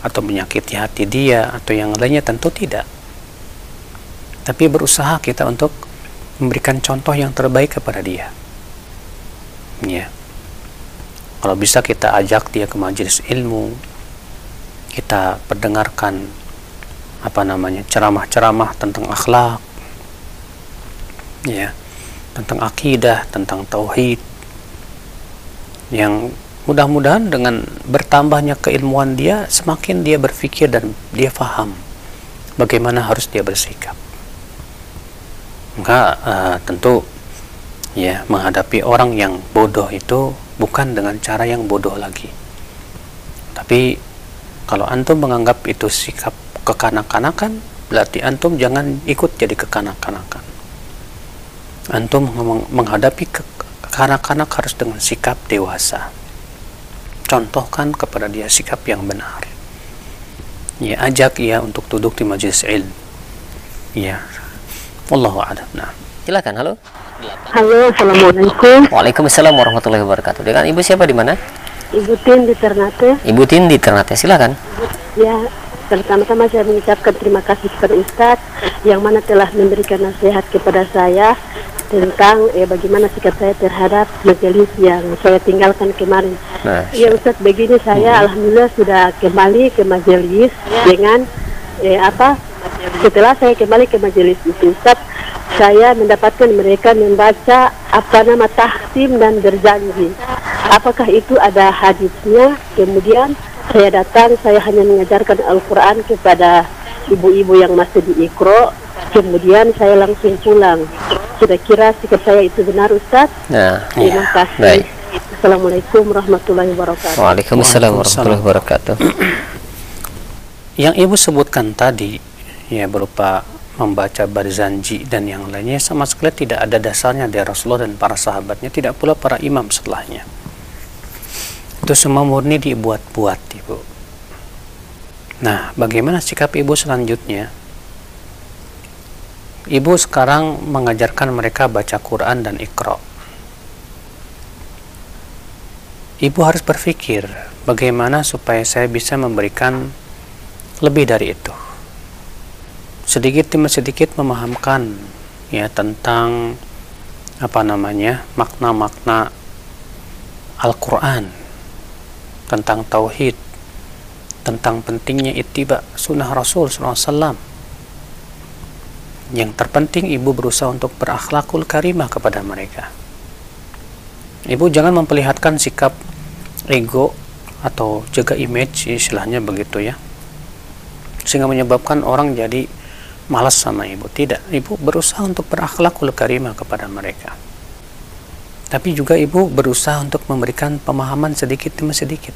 Speaker 1: atau menyakiti hati dia atau yang lainnya? Tentu tidak. Tapi berusaha kita untuk memberikan contoh yang terbaik kepada dia. Ya kalau bisa kita ajak dia ke majelis ilmu kita perdengarkan apa namanya ceramah-ceramah tentang akhlak ya tentang akidah tentang tauhid yang mudah-mudahan dengan bertambahnya keilmuan dia semakin dia berpikir dan dia faham bagaimana harus dia bersikap. Maka uh, tentu ya menghadapi orang yang bodoh itu bukan dengan cara yang bodoh lagi. Tapi kalau antum menganggap itu sikap kekanak-kanakan berarti antum jangan ikut jadi kekanak-kanakan. Antum menghadapi kanak-kanak harus dengan sikap dewasa. Contohkan kepada dia sikap yang benar. Ya ajak ia untuk duduk di majelis ilmu. Ya Wallahu a'lam. Nah.
Speaker 2: Silakan halo
Speaker 6: halo assalamualaikum.
Speaker 2: Waalaikumsalam warahmatullahi wabarakatuh. Dengan ibu siapa di mana?
Speaker 6: Ibu Tin di Ternate.
Speaker 2: Ibu Tin di Ternate silakan.
Speaker 6: Ya Pertama-tama saya mengucapkan terima kasih kepada Ustadz yang mana telah memberikan nasihat kepada saya tentang eh, bagaimana sikap saya terhadap majelis yang saya tinggalkan kemarin. Nah, ya Ustadz, begini saya hmm. alhamdulillah sudah kembali ke majelis dengan eh, apa? Setelah saya kembali ke majelis itu. Ustadz, saya mendapatkan mereka membaca apa nama tahsim dan berjanji. Apakah itu ada hadisnya? Kemudian saya datang, saya hanya mengajarkan Al-Quran kepada ibu-ibu yang masih di Ikro kemudian saya langsung pulang kira-kira sikap saya itu benar Ustaz
Speaker 2: nah,
Speaker 6: terima ya. kasih Baik. Assalamualaikum warahmatullahi wabarakatuh
Speaker 2: Waalaikumsalam warahmatullahi wabarakatuh
Speaker 1: yang ibu sebutkan tadi ya berupa membaca barzanji dan yang lainnya sama sekali tidak ada dasarnya dari Rasulullah dan para sahabatnya tidak pula para imam setelahnya itu semua murni dibuat-buat ibu nah bagaimana sikap ibu selanjutnya Ibu sekarang mengajarkan mereka baca Quran dan Iqra. Ibu harus berpikir bagaimana supaya saya bisa memberikan lebih dari itu. Sedikit demi sedikit memahamkan ya tentang apa namanya makna-makna Al-Quran tentang tauhid tentang pentingnya ittiba sunnah Rasul SAW yang terpenting ibu berusaha untuk berakhlakul karimah kepada mereka. Ibu jangan memperlihatkan sikap ego atau jaga image istilahnya begitu ya. Sehingga menyebabkan orang jadi malas sama ibu. Tidak, ibu berusaha untuk berakhlakul karimah kepada mereka. Tapi juga ibu berusaha untuk memberikan pemahaman sedikit demi sedikit.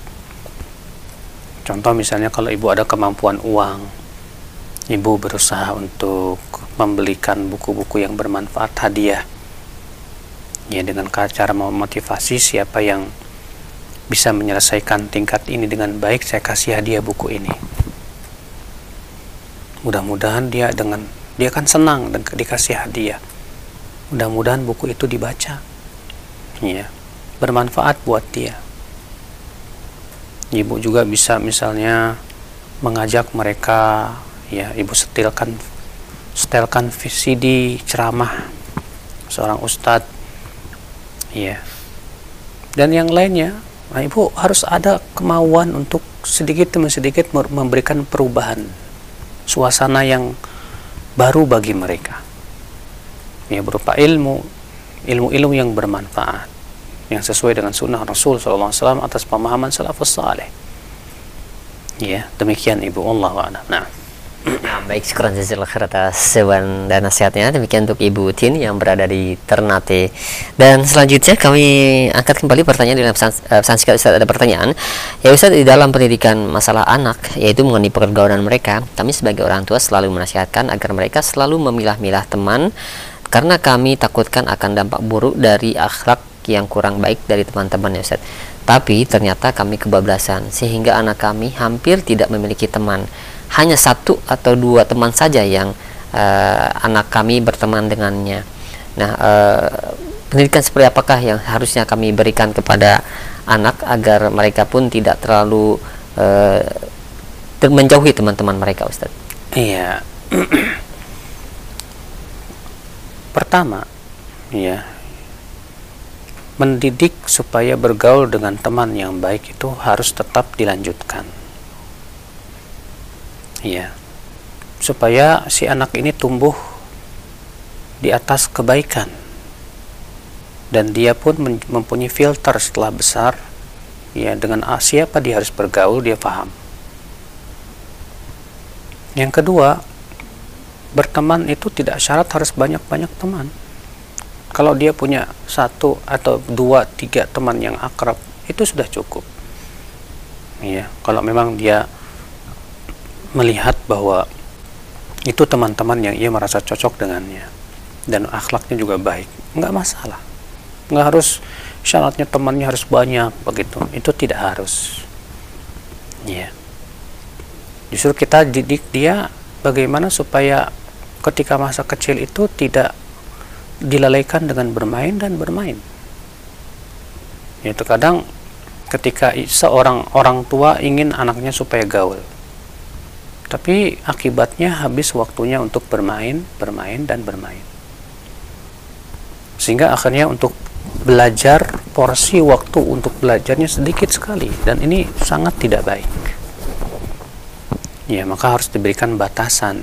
Speaker 1: Contoh misalnya kalau ibu ada kemampuan uang, ibu berusaha untuk membelikan buku-buku yang bermanfaat hadiah ya dengan cara memotivasi siapa yang bisa menyelesaikan tingkat ini dengan baik saya kasih hadiah buku ini mudah-mudahan dia dengan dia akan senang dikasih hadiah. Mudah-mudahan buku itu dibaca. Ya bermanfaat buat dia. Ibu juga bisa misalnya mengajak mereka ya ibu setelkan setelkan CD ceramah seorang ustadz. Ya dan yang lainnya nah, ibu harus ada kemauan untuk sedikit demi sedikit memberikan perubahan suasana yang baru bagi mereka. Ya berupa ilmu ilmu-ilmu yang bermanfaat yang sesuai dengan sunnah Rasul SAW atas pemahaman salafus saleh. Ya demikian ibu Allah Nah
Speaker 2: Nah, baik, syukur jazakallah khair atas dan nasihatnya. Demikian untuk Ibu Tin yang berada di Ternate. Dan selanjutnya kami angkat kembali pertanyaan di dalam uh, pesan singkat Ustaz ada pertanyaan. Ya Ustaz di dalam pendidikan masalah anak yaitu mengenai pergaulan mereka, kami sebagai orang tua selalu menasihatkan agar mereka selalu memilah-milah teman karena kami takutkan akan dampak buruk dari akhlak yang kurang baik dari teman-teman ya Ustaz. Tapi ternyata kami kebablasan sehingga anak kami hampir tidak memiliki teman hanya satu atau dua teman saja yang uh, anak kami berteman dengannya. Nah, uh, pendidikan seperti apakah yang harusnya kami berikan kepada anak agar mereka pun tidak terlalu uh, menjauhi teman-teman mereka, Ustaz?
Speaker 1: Iya. *clears throat* Pertama, ya, mendidik supaya bergaul dengan teman yang baik itu harus tetap dilanjutkan. Ya supaya si anak ini tumbuh di atas kebaikan. Dan dia pun mempunyai filter setelah besar. Ya dengan siapa dia harus bergaul dia paham yang kedua berteman itu tidak syarat harus banyak-banyak teman kalau dia punya satu atau dua tiga teman yang akrab itu sudah cukup. Ya kalau memang dia melihat bahwa itu teman-teman yang ia merasa cocok dengannya dan akhlaknya juga baik nggak masalah. Nggak harus syaratnya temannya harus banyak begitu. Itu tidak harus. Ya justru kita didik dia bagaimana supaya ketika masa kecil itu tidak dilalaikan dengan bermain dan bermain itu kadang ketika seorang orang tua ingin anaknya supaya gaul tapi akibatnya habis waktunya untuk bermain, bermain, dan bermain. Sehingga akhirnya untuk belajar, porsi waktu untuk belajarnya sedikit sekali. Dan ini sangat tidak baik. Ya, maka harus diberikan batasan.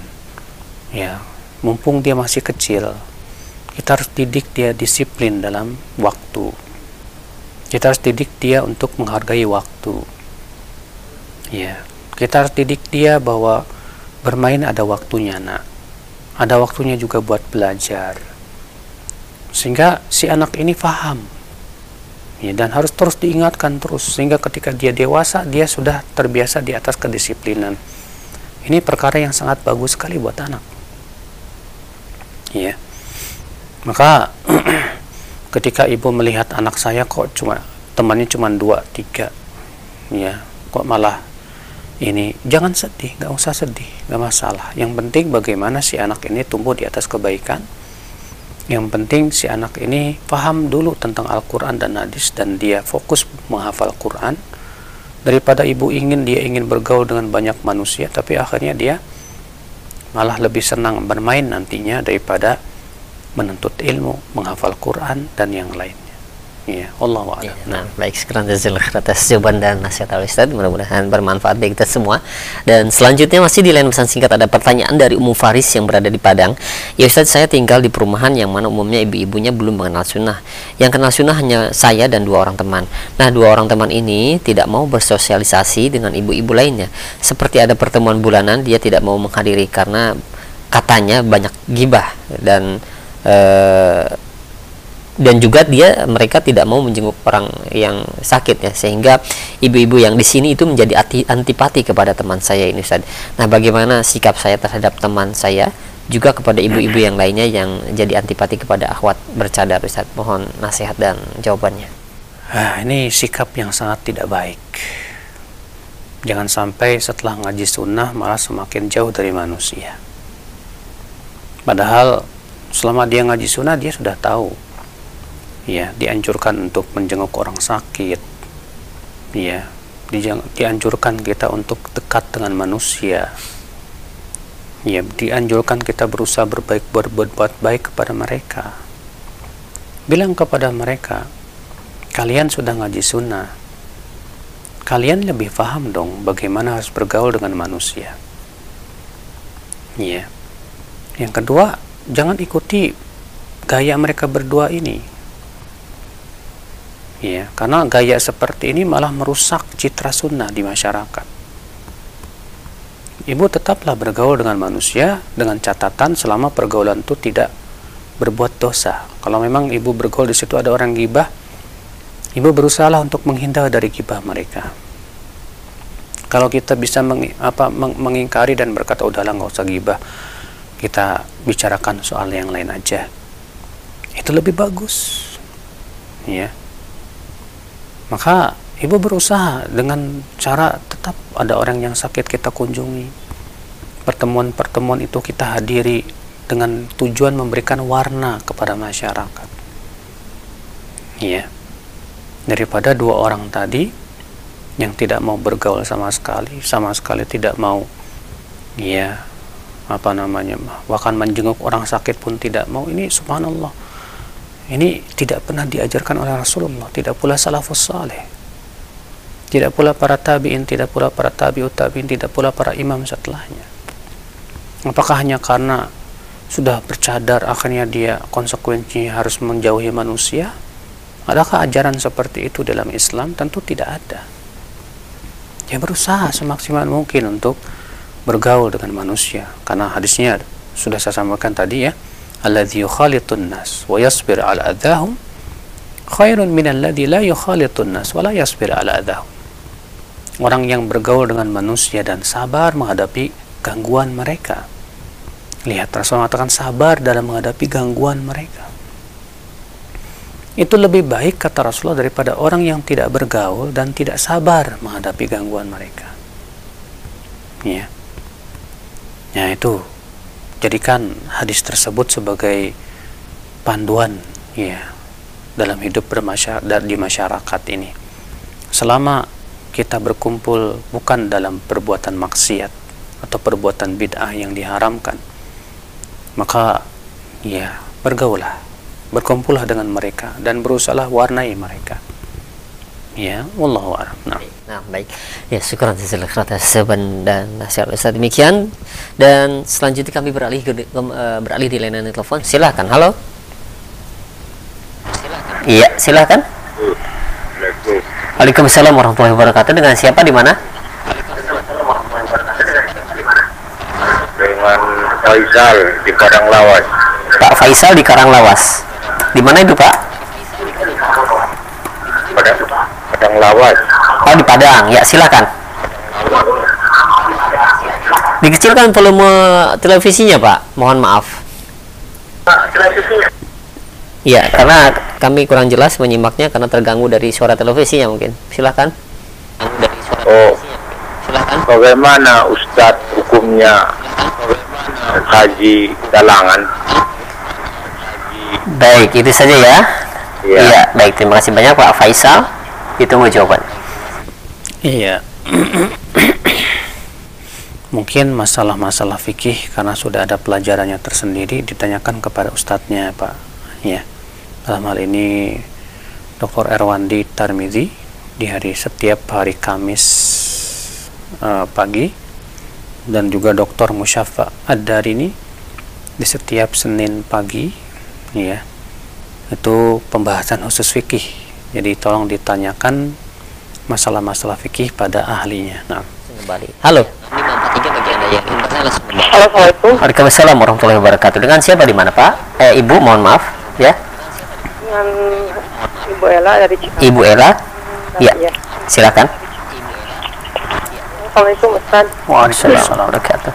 Speaker 1: Ya, mumpung dia masih kecil, kita harus didik dia disiplin dalam waktu. Kita harus didik dia untuk menghargai waktu. Ya, kita harus didik dia bahwa bermain ada waktunya nak. Ada waktunya juga buat belajar. Sehingga si anak ini paham ya, dan harus terus diingatkan terus sehingga ketika dia dewasa dia sudah terbiasa di atas kedisiplinan. Ini perkara yang sangat bagus sekali buat anak. Ya maka *clears throat* ketika ibu melihat anak saya kok cuma temannya cuma dua tiga ya kok malah ini jangan sedih nggak usah sedih nggak masalah. Yang penting bagaimana si anak ini tumbuh di atas kebaikan. Yang penting si anak ini paham dulu tentang Al-Quran dan hadis dan dia fokus menghafal Quran. Daripada ibu ingin dia ingin bergaul dengan banyak manusia tapi akhirnya dia malah lebih senang bermain nantinya daripada menuntut ilmu menghafal Quran dan yang lain Iya, Allah
Speaker 2: ya, Nah, baik sekarang jazakallahu atas jawaban dan nasihat al Ustaz. Mudah-mudahan bermanfaat bagi kita semua. Dan selanjutnya masih di lain pesan singkat ada pertanyaan dari Umum Faris yang berada di Padang. Ya Ustaz, saya tinggal di perumahan yang mana umumnya ibu-ibunya belum mengenal sunnah. Yang kenal sunnah hanya saya dan dua orang teman. Nah, dua orang teman ini tidak mau bersosialisasi dengan ibu-ibu lainnya. Seperti ada pertemuan bulanan, dia tidak mau menghadiri karena katanya banyak gibah dan dan juga dia mereka tidak mau menjenguk orang yang sakit ya sehingga ibu-ibu yang di sini itu menjadi antipati kepada teman saya ini Ustaz. Nah, bagaimana sikap saya terhadap teman saya juga kepada ibu-ibu yang lainnya yang jadi antipati kepada akhwat bercadar Ustaz. Mohon nasihat dan jawabannya.
Speaker 1: Ah, ini sikap yang sangat tidak baik. Jangan sampai setelah ngaji sunnah malah semakin jauh dari manusia. Padahal selama dia ngaji sunnah dia sudah tahu. Ya dianjurkan untuk menjenguk orang sakit. Ya dianjurkan kita untuk dekat dengan manusia. Ya dianjurkan kita berusaha berbaik berbuat baik kepada mereka. Bilang kepada mereka kalian sudah ngaji sunnah. Kalian lebih paham dong bagaimana harus bergaul dengan manusia. Ya yang kedua jangan ikuti gaya mereka berdua ini ya karena gaya seperti ini malah merusak citra sunnah di masyarakat ibu tetaplah bergaul dengan manusia dengan catatan selama pergaulan itu tidak berbuat dosa. Kalau memang ibu bergaul di situ ada orang gibah, ibu berusaha untuk menghindar dari gibah mereka. Kalau kita bisa meng, apa, meng, mengingkari dan berkata udahlah nggak usah gibah, kita bicarakan soal yang lain aja. Itu lebih bagus, ya. Maka ibu berusaha dengan cara tetap ada orang yang sakit kita kunjungi, pertemuan-pertemuan itu kita hadiri dengan tujuan memberikan warna kepada masyarakat. Iya. Daripada dua orang tadi yang tidak mau bergaul sama sekali, sama sekali tidak mau iya apa namanya? Bahkan menjenguk orang sakit pun tidak mau. Ini subhanallah. Ini tidak pernah diajarkan oleh Rasulullah. Tidak pula salafus saleh tidak pula para tabi'in tidak pula para tabi'ut tabi'in tidak pula para imam setelahnya. Apakah hanya karena sudah bercadar akhirnya dia konsekuensinya harus menjauhi manusia? Adakah ajaran seperti itu dalam Islam? Tentu tidak ada. Dia berusaha semaksimal mungkin untuk bergaul dengan manusia karena hadisnya sudah saya sampaikan tadi ya alladhi yukhalitun nas wa yasbir ala adahum khairun min alladhi la yukhalitun nas wa la yasbir ala adahum orang yang bergaul dengan manusia dan sabar menghadapi gangguan mereka Lihat Rasul mengatakan sabar dalam menghadapi gangguan mereka. Itu lebih baik kata Rasulullah daripada orang yang tidak bergaul dan tidak sabar menghadapi gangguan mereka. Ya. Ya itu jadikan hadis tersebut sebagai panduan ya dalam hidup bermasyarakat di masyarakat ini. Selama kita berkumpul bukan dalam perbuatan maksiat atau perbuatan bid'ah yang diharamkan, maka ya bergaulah berkumpullah dengan mereka dan berusahalah warnai mereka ya wallahu a'lam. Nah.
Speaker 2: nah baik. Ya syukur khairan seban dan nasihat Ustaz. Demikian. Dan selanjutnya kami beralih ke, uh, beralih di layanan telepon. Silakan. Halo. Iya silakan. Waalaikumsalam warahmatullahi wabarakatuh. Dengan siapa di mana?
Speaker 7: Faisal di Karanglawas.
Speaker 2: Pak Faisal di Karanglawas. Di mana itu Pak?
Speaker 7: Padang, Padang Lawas.
Speaker 2: Oh di Padang. Ya silakan. Dikecilkan volume televisinya Pak. Mohon maaf. Iya, karena kami kurang jelas menyimaknya karena terganggu dari suara televisinya mungkin. Silakan.
Speaker 7: oh. Silakan. Bagaimana Ustadz hukumnya haji galangan.
Speaker 2: Baik, itu saja ya. Iya. Ya, baik. Terima kasih banyak Pak Faisal. Ditunggu jawaban.
Speaker 1: Iya. *clears throat* Mungkin masalah-masalah fikih karena sudah ada pelajarannya tersendiri ditanyakan kepada ustadznya Pak. Ya. Dalam hal ini Dr. Erwandi Tarmizi di hari setiap hari Kamis uh, pagi dan juga Dr. Musyafa Ad-Darini di setiap Senin pagi ya itu pembahasan khusus fikih jadi tolong ditanyakan masalah-masalah fikih pada ahlinya. Nah.
Speaker 2: Kembali. Halo.
Speaker 8: Assalamualaikum.
Speaker 2: Waalaikumsalam warahmatullahi wabarakatuh. Dengan siapa di mana Pak? Eh Ibu mohon maaf ya.
Speaker 8: Dengan Ibu Ela dari Cikarang
Speaker 2: Ibu Ela ya, ya. silakan.
Speaker 8: Assalamualaikum Ustaz.
Speaker 2: Waalaikumsalam. Wabarakatuh.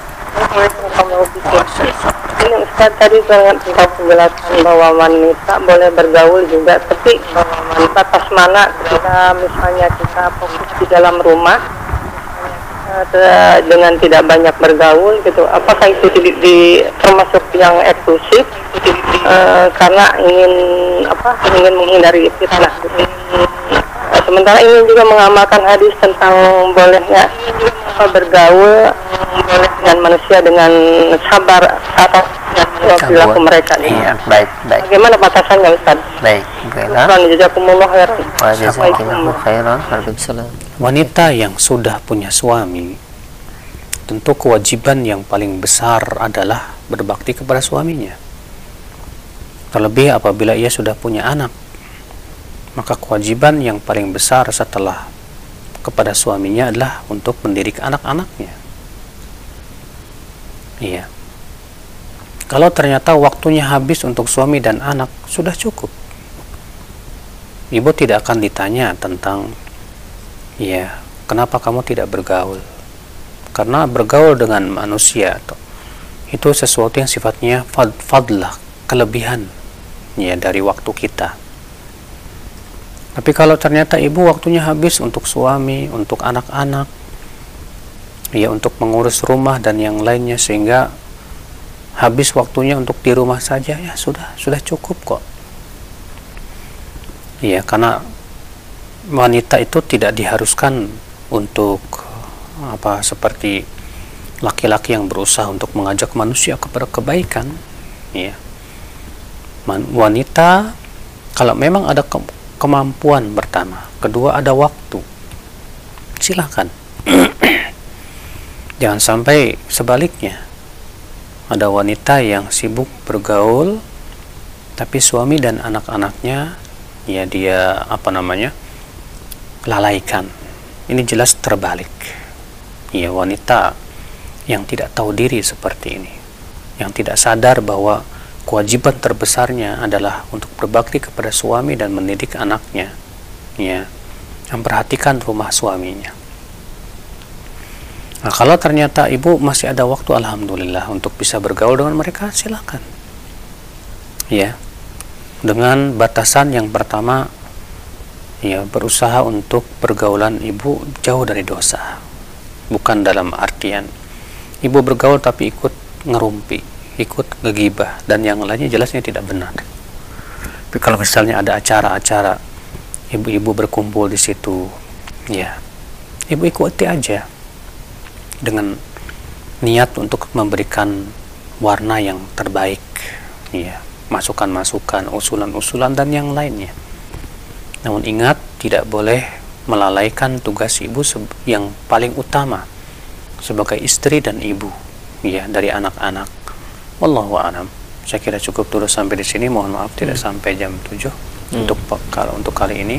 Speaker 8: Ini Ustaz tadi sangat tentang penjelasan bahwa wanita boleh bergaul juga, tapi bahwa pas mana ketika misalnya kita fokus di dalam rumah eh, dengan tidak banyak bergaul gitu, apakah itu di, di termasuk yang eksklusif? Uh, karena ingin apa ingin menghindari fitnah. Gitu sementara ini juga mengamalkan hadis tentang bolehnya apa, bergaul boleh dengan manusia dengan sabar atas perilaku mereka
Speaker 2: Iya, baik, baik.
Speaker 8: Bagaimana batasannya Ustaz?
Speaker 2: Baik, baiklah.
Speaker 1: Wanita yang sudah punya suami tentu kewajiban yang paling besar adalah berbakti kepada suaminya. Terlebih apabila ia sudah punya anak maka kewajiban yang paling besar setelah kepada suaminya adalah untuk mendidik anak-anaknya. iya kalau ternyata waktunya habis untuk suami dan anak sudah cukup. Ibu tidak akan ditanya tentang ya kenapa kamu tidak bergaul? Karena bergaul dengan manusia itu sesuatu yang sifatnya fad fadlah kelebihan ya dari waktu kita. Tapi kalau ternyata ibu waktunya habis untuk suami untuk anak-anak ya untuk mengurus rumah dan yang lainnya sehingga habis waktunya untuk di rumah saja. Ya sudah sudah cukup kok. Ya karena wanita itu tidak diharuskan untuk apa seperti laki-laki yang berusaha untuk mengajak manusia kepada kebaikan. Ya wanita kalau memang ada ke kemampuan pertama kedua ada waktu silahkan *clears throat* jangan sampai sebaliknya ada wanita yang sibuk bergaul tapi suami dan anak-anaknya ya dia apa namanya lalaikan. Ini jelas terbalik. Ya wanita yang tidak tahu diri seperti ini. Yang tidak sadar bahwa kewajiban terbesarnya adalah untuk berbakti kepada suami dan mendidik anaknya. Ya memperhatikan rumah suaminya nah kalau ternyata ibu masih ada waktu alhamdulillah untuk bisa bergaul dengan mereka silakan. Ya. Dengan batasan yang pertama ya berusaha untuk pergaulan ibu jauh dari dosa. Bukan dalam artian ibu bergaul tapi ikut ngerumpi ikut ngegibah dan yang lainnya jelasnya tidak benar. Tapi kalau misalnya ada acara-acara ibu-ibu berkumpul di situ ya ibu ikuti aja dengan niat untuk memberikan warna yang terbaik ya masukan-masukan, usulan-usulan dan yang lainnya. Namun ingat, tidak boleh melalaikan tugas ibu yang paling utama sebagai istri dan ibu ya dari anak-anak. Wallahu a'lam. Saya kira cukup dulu sampai di sini. Mohon maaf tidak hmm. sampai jam 7 hmm. untuk kalau untuk kali ini.